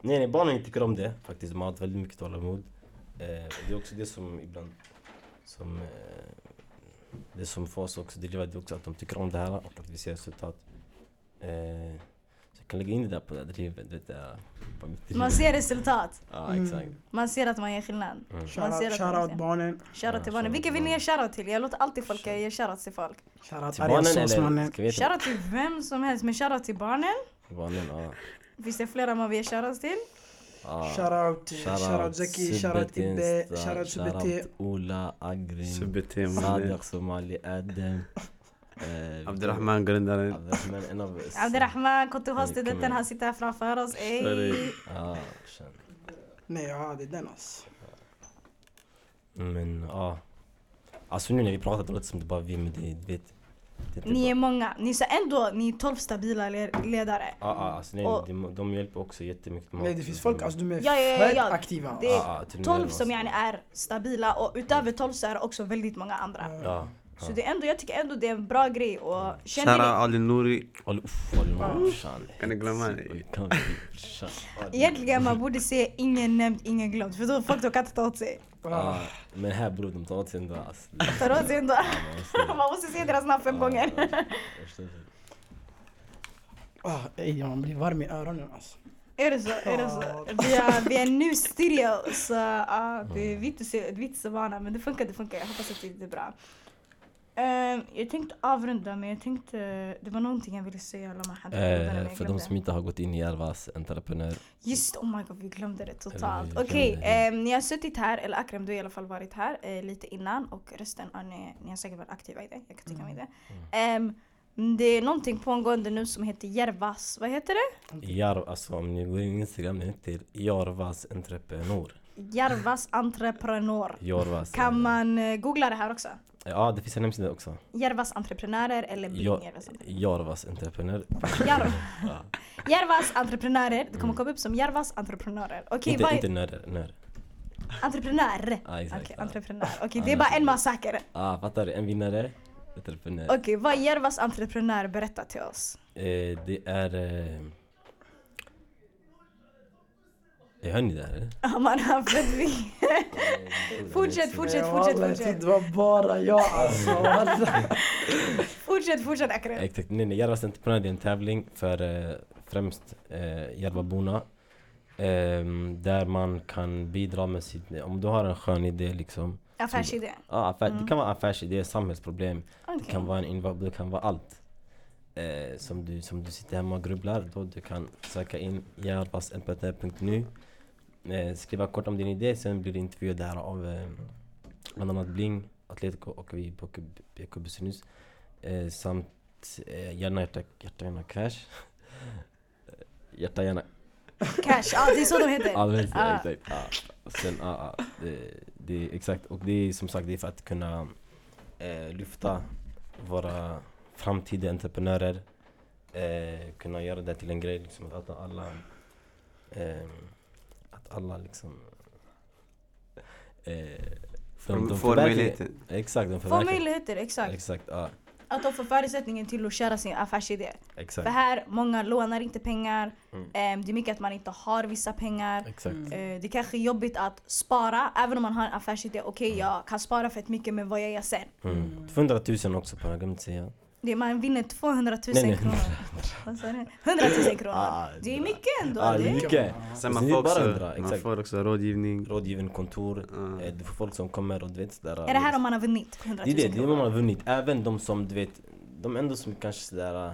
nej, nej, barnen tycker om det faktiskt. De har haft väldigt mycket tålamod. Eh, det är också det som ibland, som, eh, det som får oss också driva det är också att de tycker om det här och att vi ser resultat. Eh, kan lägga in det där på det där drivet. Vet, det, på mitt driv. Man ser resultat. Ja, Mm. exakt. Man ser att man gör skillnad. Mm. Shoutout shoutout ser. barnen. Shoutout till barnen. Vilka shoutout vill ni ge shoutout till? Jag låter alltid folk ge shoutouts till folk. Shoutout Till barnen eller? Shoutout till vem som helst, men shoutout till barnen. Barnen, ja. Finns det flera man vill ge shoutouts till? ja. Shoutout shoutout Zaki, shoutout Ibbe, shoutout Subete. Shoutout Ola, Agrin, Sadiq Somali, Adem. eh, Abdurrahman, grundaren. Abdurrahman, en av... Abderrahman, KTH-studenten, Välkommen. han sitter här framför oss. Ey. Känn. Nej, ja det är den alltså. Men ja. Alltså nu när vi pratar det låter som det bara vi men det, vet. Det är inte Ni är många. Ni är ändå, ni är 12 stabila le- ledare. Ja, ja, alltså nej, Och- de, de hjälper också jättemycket. med Nej det finns folk, alltså de är Ja, ja, ja, ja. aktiva. Det är turnerar 12 och som yani är stabila och utöver 12 så är det också väldigt många andra. Ja. Så det är ändå, jag tycker ändå det är en bra grej och känner ni, Ali Nouri. Kan ni glömma vi, det- egentligen man borde se ingen nämnd, ingen glömd för då folk kan inte ta åt sig. Men här bror, de tar åt sig ändå alltså. Tar åt sig ändå. Man måste- se deras namn fem gånger. Ah, ey, man blir varm i öronen alltså. Är det så? Är det så? Vi är, vi är nu stereo så ja, det är vitt se- vitt så vana men det funkar, det funkar. Jag hoppas att det är bra. Ehm, jag tänkte avrunda men jag tänkte, det var någonting jag ville säga. Hade jag Eh, för de som inte har gått in i Järvas entreprenör. Just oh my god vi glömde det totalt. Okej, glömde det. ehm, ni har suttit här, eller Akram du har i alla fall varit här eh, lite innan och resten av ni, ni har säkert varit aktiva i det. Jag kan tänka mig det. Ehm, det är någonting pågående nu som heter Järvas, vad heter det? Jarv, alltså om ni går in på Instagram, heter Jarvas entreprenör. Järvas entreprenör. Jarvas. Kan man eh, googla det här också? Ja, det finns en hemsida också. Järvas entreprenörer eller Bing Ja, Järvas entreprenörer. Jarvas entreprenör. Järv- Ja. Järvas entreprenörer, det kommer komma upp som Järvas entreprenörer. Okej, Inte, vad inte är nör, nör. entreprenör? Ja, exakt. Ja. entreprenör. Okej, Ja, det är bara en massaker. Ah, fattar du? En vinnare. Entreprenör. Okej, vad är Järvas entreprenör? Berätta till oss. Eh, det är... Eh... Eh, Hör ni det här eller? Ja, man har. Fortsätt, fortsätt, fortsätt, fortsätt. det var bara jag alltså. Fortsätt, fortsätt Akram. Exakt, nej, nej, Järvas entreprenör det är en tävling för eh, främst eh, Järvaborna. Ehm, där man kan bidra med sitt... Om du har en skön idé liksom. Affärsidé. Ja, affär, Mm. Det kan vara affärsidé, samhällsproblem. Det Okej. kan vara en inva- det kan vara allt. Eh, som, du, som du sitter hemma och grubblar. Då du kan söka in järvasentreprenör.nu eh, Skriva kort om din idé, sen blir du intervjuad där av eh, bland annat Bling, Atletico och vi på BK Business. Eh, samt eh, gärna hjärta, hjärta gärna cash. hjärta gärna Cash, ja det är så de heter. Ja, det Ah. exakt. Och Sen, ja, ja, det, det exakt. Och det är som sagt det är för att kunna eh, lyfta våra framtida entreprenörer. Eh, kunna göra det till en grej liksom att alla eh, att alla liksom eh, Får- får förverkligar- möjligheten. Exakt, de Få förverkligar. möjligheter, exakt. Exakt, ja. Att de får förutsättningen till att köra sin affärsidé. Exakt. För här, många lånar inte pengar. Mm. Ehm, det är mycket att man inte har vissa pengar. Exakt. Eh, det kanske är jobbigt att spara, även om man har en affärsidé. Okej, jag kan spara fett mycket, men vad gör jag sen? Mm. 200 000 också på den, jag glömde säga. Det, man vinner 200 000 Nej, nej. kronor. Vad sa du? 100 000 kronor. Ah, det är mycket ändå. Ja, det det är är- mycket. Sen man det är får, bara också, man får också rådgivning. Rådgivande kontor. Eh, Du får folk som kommer och du vet sådär. Är det här om man har vunnit 100 Det 000 är det, det är vad kronor? man har vunnit. Även de som du vet, de ändå som kanske sådär... eh,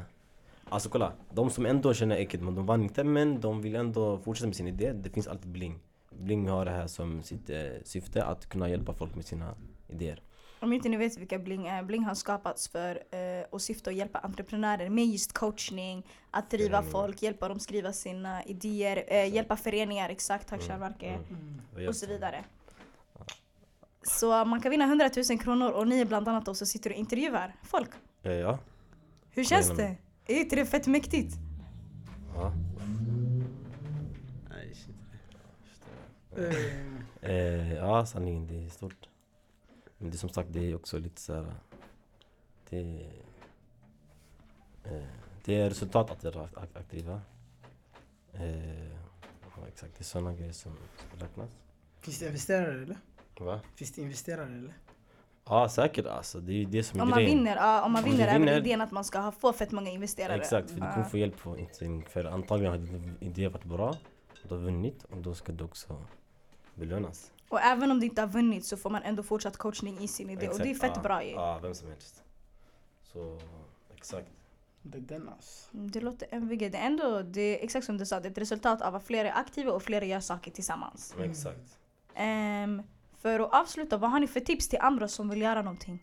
Alltså kolla, de som ändå känner äcket men de vann inte men de vill ändå fortsätta med sin idé. Det finns alltid Bling. Bling har det här som sitt eh, syfte att kunna hjälpa folk med sina idéer. Om inte ni vet vilka Bling är, Bling har skapats för eh, och syfte att hjälpa entreprenörer med just coachning, att driva Föreningar. folk, hjälpa dem skriva sina idéer, eh, hjälpa föreningar, exakt, tack Mm, mm. Gör och så vidare. Så man kan vinna 100 000 kronor och ni är bland annat också sitter och intervjuar folk. Ja. Hur känns det? Är inte det fett mäktigt? ja. Nej, shit. Eh, ja, sanningen det är stort. Men det är som sagt, det är också lite så här. Det, eh, det är resultat att vara ak- aktiva. Eh, ja, exakt, det är sådana grejer som räknas. Finns det investerare eller? Va? Finns det investerare eller? Ja, säkert alltså. Det är ju det som är Om man grejen. vinner, ja, om man Om du vinner är väl vinner- idén att man ska ha, få fett många investerare. Exakt, för du Ja. kommer få hjälp på inställning. För antagligen har din idé varit bra. Du har vunnit och då ska du också belönas. Och även om du inte har vunnit så får man ändå fortsatt coachning i sin idé och det är Exakt, fett ja, bra ju. Ja, vem som helst. Så, exakt. Det är den alltså. Mm, Det låter MVG, det är ändå, det är exakt som du sa, det är ett resultat av att flera är aktiva och flera gör saker tillsammans. Mm. Exakt. Ehm, för att avsluta, vad har ni för tips till andra som vill göra någonting?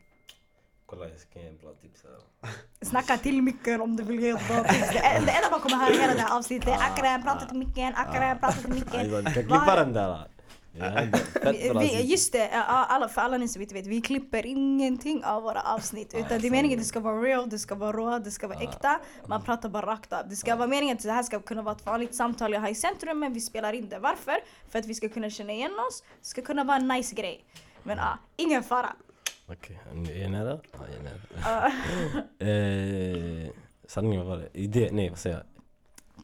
Kolla, jag ska ge en bra tips här. Snacka till micken om du vill ge ett bra tips. Det det enda man kommer höra hela det här avsnittet är Akram prata till micken, Akram prata till micken. Du kan klippa den där. Vi, just det, alla, för alla ni som inte vet, vi klipper ingenting av våra avsnitt. Utan det är meningen att det ska vara real, det ska vara rå, det ska vara äkta. Man pratar bara rakt av. Det ska vara meningen att det här ska kunna vara ett vanligt samtal jag har i centrum men vi spelar in det. Varför? För att vi ska kunna känna igen oss. Det ska kunna vara en nice grej. Men ja, ingen fara. Okej, är jag nära? Ja, jag är nära. Eh, sanningen var det? Idé? Nej, vad säger jag?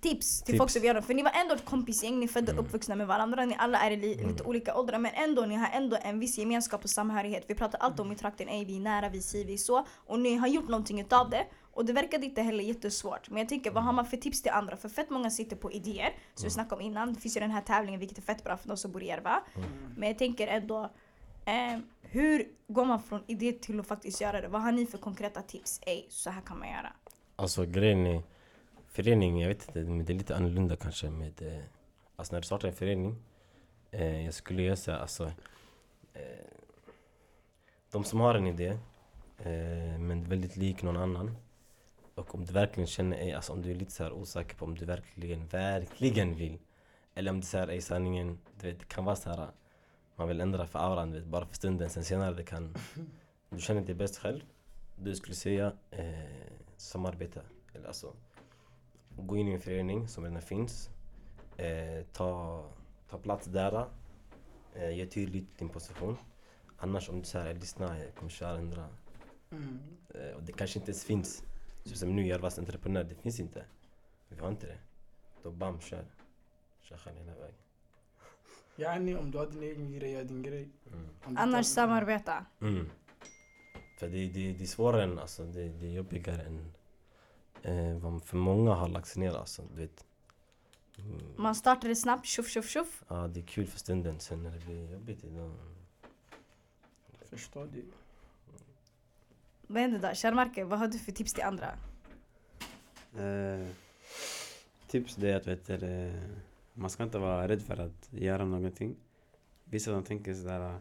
Tips till Tips. folk som gör det. För ni var ändå ett kompisgäng, ni är födda Mm. uppvuxna med varandra, ni alla är i li, Mm. lite olika åldrar men ändå, ni har ändå en viss gemenskap och samhörighet. Vi pratar alltid om i trakten, ej vi är nära, vi si, vi så. Och ni har gjort någonting utav det. Och det verkade inte heller jättesvårt. Men jag tänker, vad har man för tips till andra? För fett många sitter på idéer, som vi snackade om innan. Det finns ju den här tävlingen, vilket är fett bra för de som bor i Järva. Men jag tänker ändå, eh, hur går man från idé till att faktiskt göra det? Vad har ni för konkreta tips? Ej, så här kan man göra. Alltså grejen är, förening, jag vet inte, men det är lite annorlunda kanske med, eh, alltså när du startar en förening, eh, jag skulle göra såhär alltså, eh, de som har en idé, eh, men väldigt lik någon annan, och om du verkligen känner, ej, alltså om du är lite så här osäker på om du verkligen, verkligen vill, eller om det är så här, sanningen, du vet, det kan vara så här, man vill ändra för auran, du vet, bara för stunden, sen senare det kan, du känner dig bäst själv, du skulle säga eh, samarbeta. Eller alltså, gå in i en förening som redan finns. Eh, ta, ta plats där. Eh, ge tydligt din position. Annars om du säger lyssna, jag kommer köra ändra. Mm. Eh, och det kanske inte ens finns. Så som nu, Järvas entreprenör, det finns inte. Vi har inte det. Då bam, kör. Kör själv hela vägen. Yani om du har din egen grej, gör din grej. Mm. Annars tar- samarbeta. Mm. För det, det, det är svårare än, alltså, det, det är jobbigare än eh, vad för många har lagt sig ner alltså, du vet. Mm. Man startar det snabbt, tjoff tjoff tjoff. Ja, det är kul för stunden, sen när det blir jobbigt då... Förstår du? Vad händer då? Kärnmarke, vad har du för tips till andra? Eh, tips det är att vet du, man ska inte vara rädd för att göra någonting. Vissa de tänker sådär,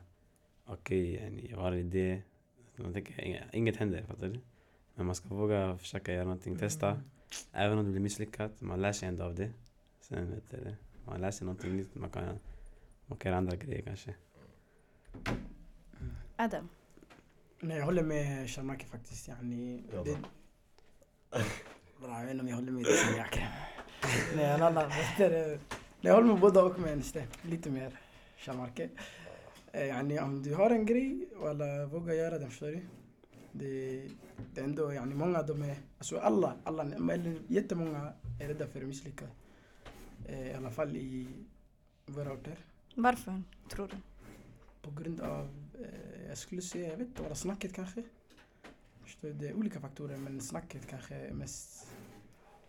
okej okay, jag har en idé. De tänker "Inga- inget händer, fattar du? Men man ska våga försöka göra någonting, testa. Även om det blir misslyckat, man lär sig ändå av det. Sen vet du, man lär sig någonting nytt, man kan, man kan göra andra grejer kanske. Adam. Nej jag håller med Sharmaki faktiskt. Yani, Ja, det... Bra, jag vet inte om jag håller med dig som Akram. Nej alla, jag håller med båda och men lite mer Sharmaki. Eh, Yani om du har en grej, alla våga göra den förstår du. Det, det är ändå, yani många de är, alltså alla, alla, eller jättemånga är rädda för att misslyckas. I alla fall i våra orter. Varför tror du? På grund av, eh, jag skulle säga, jag vet inte, bara snacket kanske. Förstår? Det är olika faktorer men snacket kanske är mest.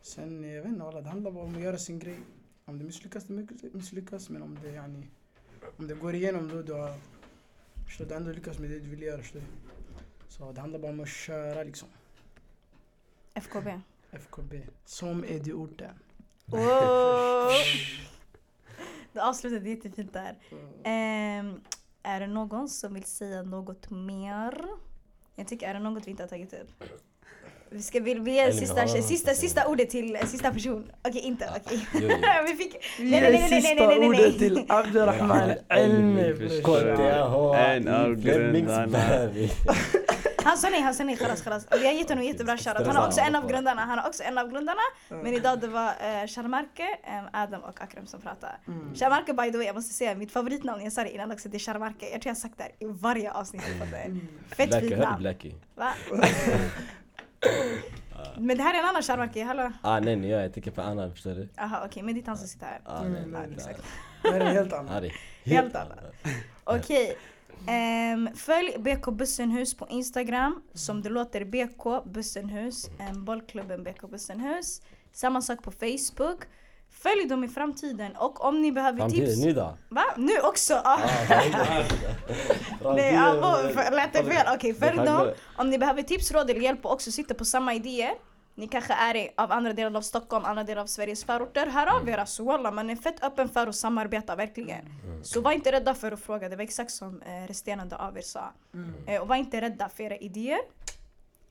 Sen, jag vet inte, alla, det handlar bara om att göra sin grej. Om det misslyckas, det misslyckas. Men om det, yani, om det går igenom då, har förstår du, ändå lyckats med det du vill göra. Förstår du? Så det handlar bara om att köra liksom. FKB. FKB. Som är det orten. Oh! Du avslutade jättefint där. Ehm, är det någon som vill säga något mer? Jag tycker, är det något vi inte har tagit upp? Vi ska vi, vi Eller sista, har sista, sista säger- ordet till eh, sista person. Okej, inte okej. Jo. vi fick... Vi Nej, nej, ger nej, nej, nej, sista nej, nej, nej. ordet till Abdurrahman Elmi. Förstår brorsan. du? KTH En av grundarna. Flemingsberg Han sa nej, han sa nej, khalas khalas. Vi har gett honom jättebra shoutout. Han är också en av grundarna, han är också en av grundarna. Men idag det var uh, Sharmarke, um, Adam och Akram som pratade. Mm. Sharmarke by the way, jag måste säga mitt favoritnamn, jag sa det innan också, det är Sharmarke. Jag tror jag har sagt det här i varje avsnitt. det. Fett fint namn. Blackie? Va? Men det här är en annan Sharmarke, hallå? Ah nej nej, jag tänker på annan förstår du? Aha okej, men det är han som sitter här. Ah Mm, nej, nej, nej, exakt. Det här är helt annat. Harry. Helt annat. Okej. Ehm, följ BK Bussenhus på Instagram. Som det låter BK Bussenhus. Um, bollklubben BK Bussenhus. Samma sak på Facebook. Följ dem i framtiden och om ni behöver Framtiden, tips. nu då? Va? Nu också? Ah. Nej, ah, vad- för- lät det fel? Okej, följ dem. Om ni behöver tips, råd eller hjälp och också sitter på samma idéer. Ni kanske är i- av andra delar av Stockholm, andra delar av Sveriges förorter. Hör av er alltså man är fett öppen för att samarbeta verkligen. Så var inte rädda för att fråga, det var exakt som eh, resterande av er sa. Eh, och var inte rädda för era idéer.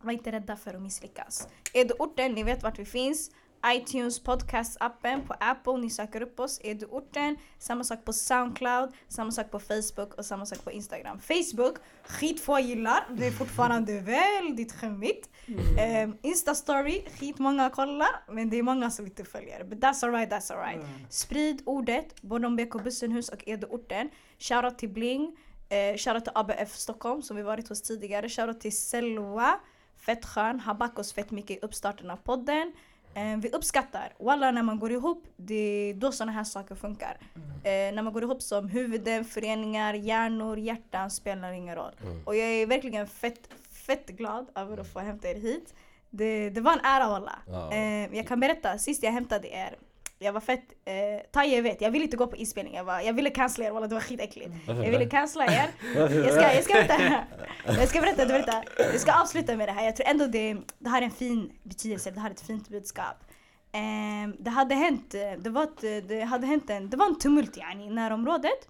Var inte rädda för att misslyckas. Är du orten, ni vet vart vi finns. iTunes podcast-appen på Apple, ni söker upp oss. Är du orten, samma sak på Soundcloud, samma sak på Facebook och samma sak på Instagram. Facebook, skitfå gillar, det är fortfarande väldigt skämmigt. Um, Insta-story, skitmånga kollar, men det är många som inte följer. But that's alright, that's alright. Sprid ordet, både om BK Bussenhus och Edo-orten. Shoutout till Bling, eh, shoutout till ABF Stockholm som vi varit hos tidigare. Shoutout till Selwa, fett skön, oss fett mycket i uppstarten av podden. Eh, vi uppskattar, walla när man går ihop, det är då sådana här saker funkar. Eh, när man går ihop som huvuden, föreningar, hjärnor, hjärtan spelar ingen roll. Och jag är verkligen fett, fett glad över att få hämta er hit. Det, det var en ära walla. Ja. Eh, jag kan berätta, sist jag hämtade er, jag var fett, eh, Taje vet, jag ville inte gå på inspelning, jag, var, jag ville cancella er walla, det var skitäckligt. Jag ville cancella er. Jag ska, jag ska berätta, jag ska berätta, berätta. Jag ska avsluta med det här, jag tror ändå det, det har en fin betydelse, det har ett fint budskap. Ehm, det hade hänt, eh, det var, ett, det hade hänt en, det var en tumult yani, i närområdet.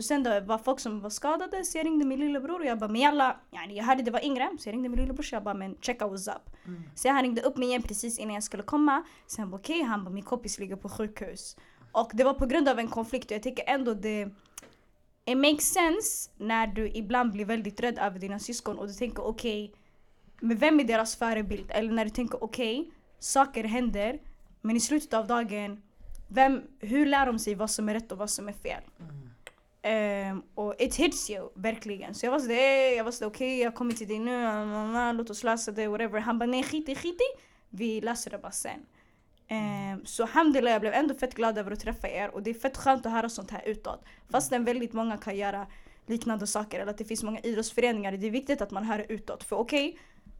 Så sen det var folk som var skadade så jag ringde min lillebror och jag bara men jalla, yani, jag hörde det var yngre så jag ringde min lillebror så jag bara men checka what's up. Så han ringde upp mig igen precis innan jag skulle komma. Sen han bara okej, han bara min kompis ligger på sjukhus. Och det var på grund av en konflikt och jag tycker ändå det It makes sense när du ibland blir väldigt rädd över dina syskon och du tänker okej, men vem är deras förebild? Eller när du tänker okej, saker händer men i slutet av dagen, vem, hur lär de sig vad som är rätt och vad som är fel? Ehm, och it hits you, verkligen. Så jag var sådär, jag var sådär okej jag kommer till dig nu, låt oss lösa det, whatever. Han bara nej skit i, skit i, vi löser det bara sen. Ehm, så alhamdulillah, jag blev ändå fett glad över att träffa er och det är fett skönt att höra sånt här utåt. Fastän väldigt många kan göra liknande saker eller att det finns många idrottsföreningar, det är viktigt att man hör utåt. För okej,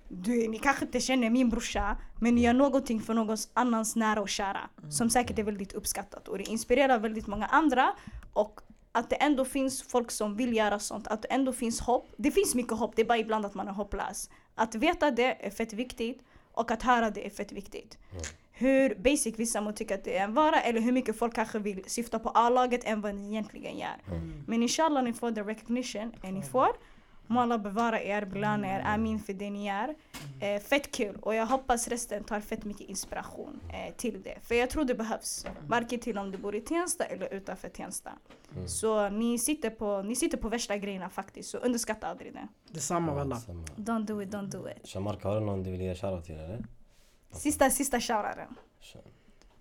du, ni kanske inte känner min brorsa, men ni gör någonting för någon annans nära och kära. Som säkert är väldigt uppskattat och det inspirerar väldigt många andra. Och att det ändå finns folk som vill göra sånt, att det ändå finns hopp. Det finns mycket hopp, det är bara ibland att man är hopplös. Att veta det är fett viktigt och att höra det är fett viktigt. Hur basic vissa må tycka att det är en vara eller hur mycket folk kanske vill syfta på A-laget än vad ni egentligen gör. Men inshallah ni får the recognition är ni får. Må Allah bevara er, belöna er, amin för det ni gör. Eh, fett kul och jag hoppas resten tar fett mycket inspiration eh, till det. För jag tror det behövs. Varken till om du bor i Tensta eller utanför Tensta. Så ni sitter, på, ni sitter på värsta grejerna faktiskt, så underskatta aldrig det. Detsamma walla. Samma. Don't do it, don't do it. Shamarka, har du någon du vill ge shoutout till eller? Sista, sista shoutaren.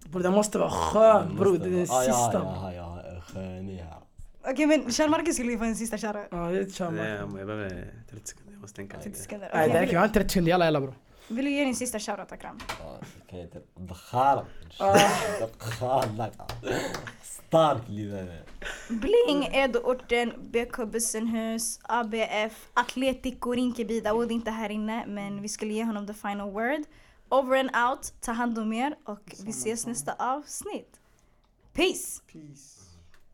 Bror det måste vara skönt bror, det är den Ah, ja, sista. Ja, ja, ja, här. Okej men Charles Marcus skulle ju få en sista shoutout. Ja, det kör Nej, man. jag behöver 30 sekunder, jag måste tänka 30 lite. sekunder. Nej det Okej, räcker, jag har inte 30 sekunder, jalla jalla bror. vill, du ge din sista shoutout Akram? Ja, det jag inte... Dkhalak. Dkhalak. Stark lidare. Bling, Edo-orten, BK Bussenhus, ABF, Atletico Rinkeby. Daoud är inte här inne men vi skulle ge honom the final word. Over and out, ta hand om er och vi ses nästa avsnitt. Peace! Peace.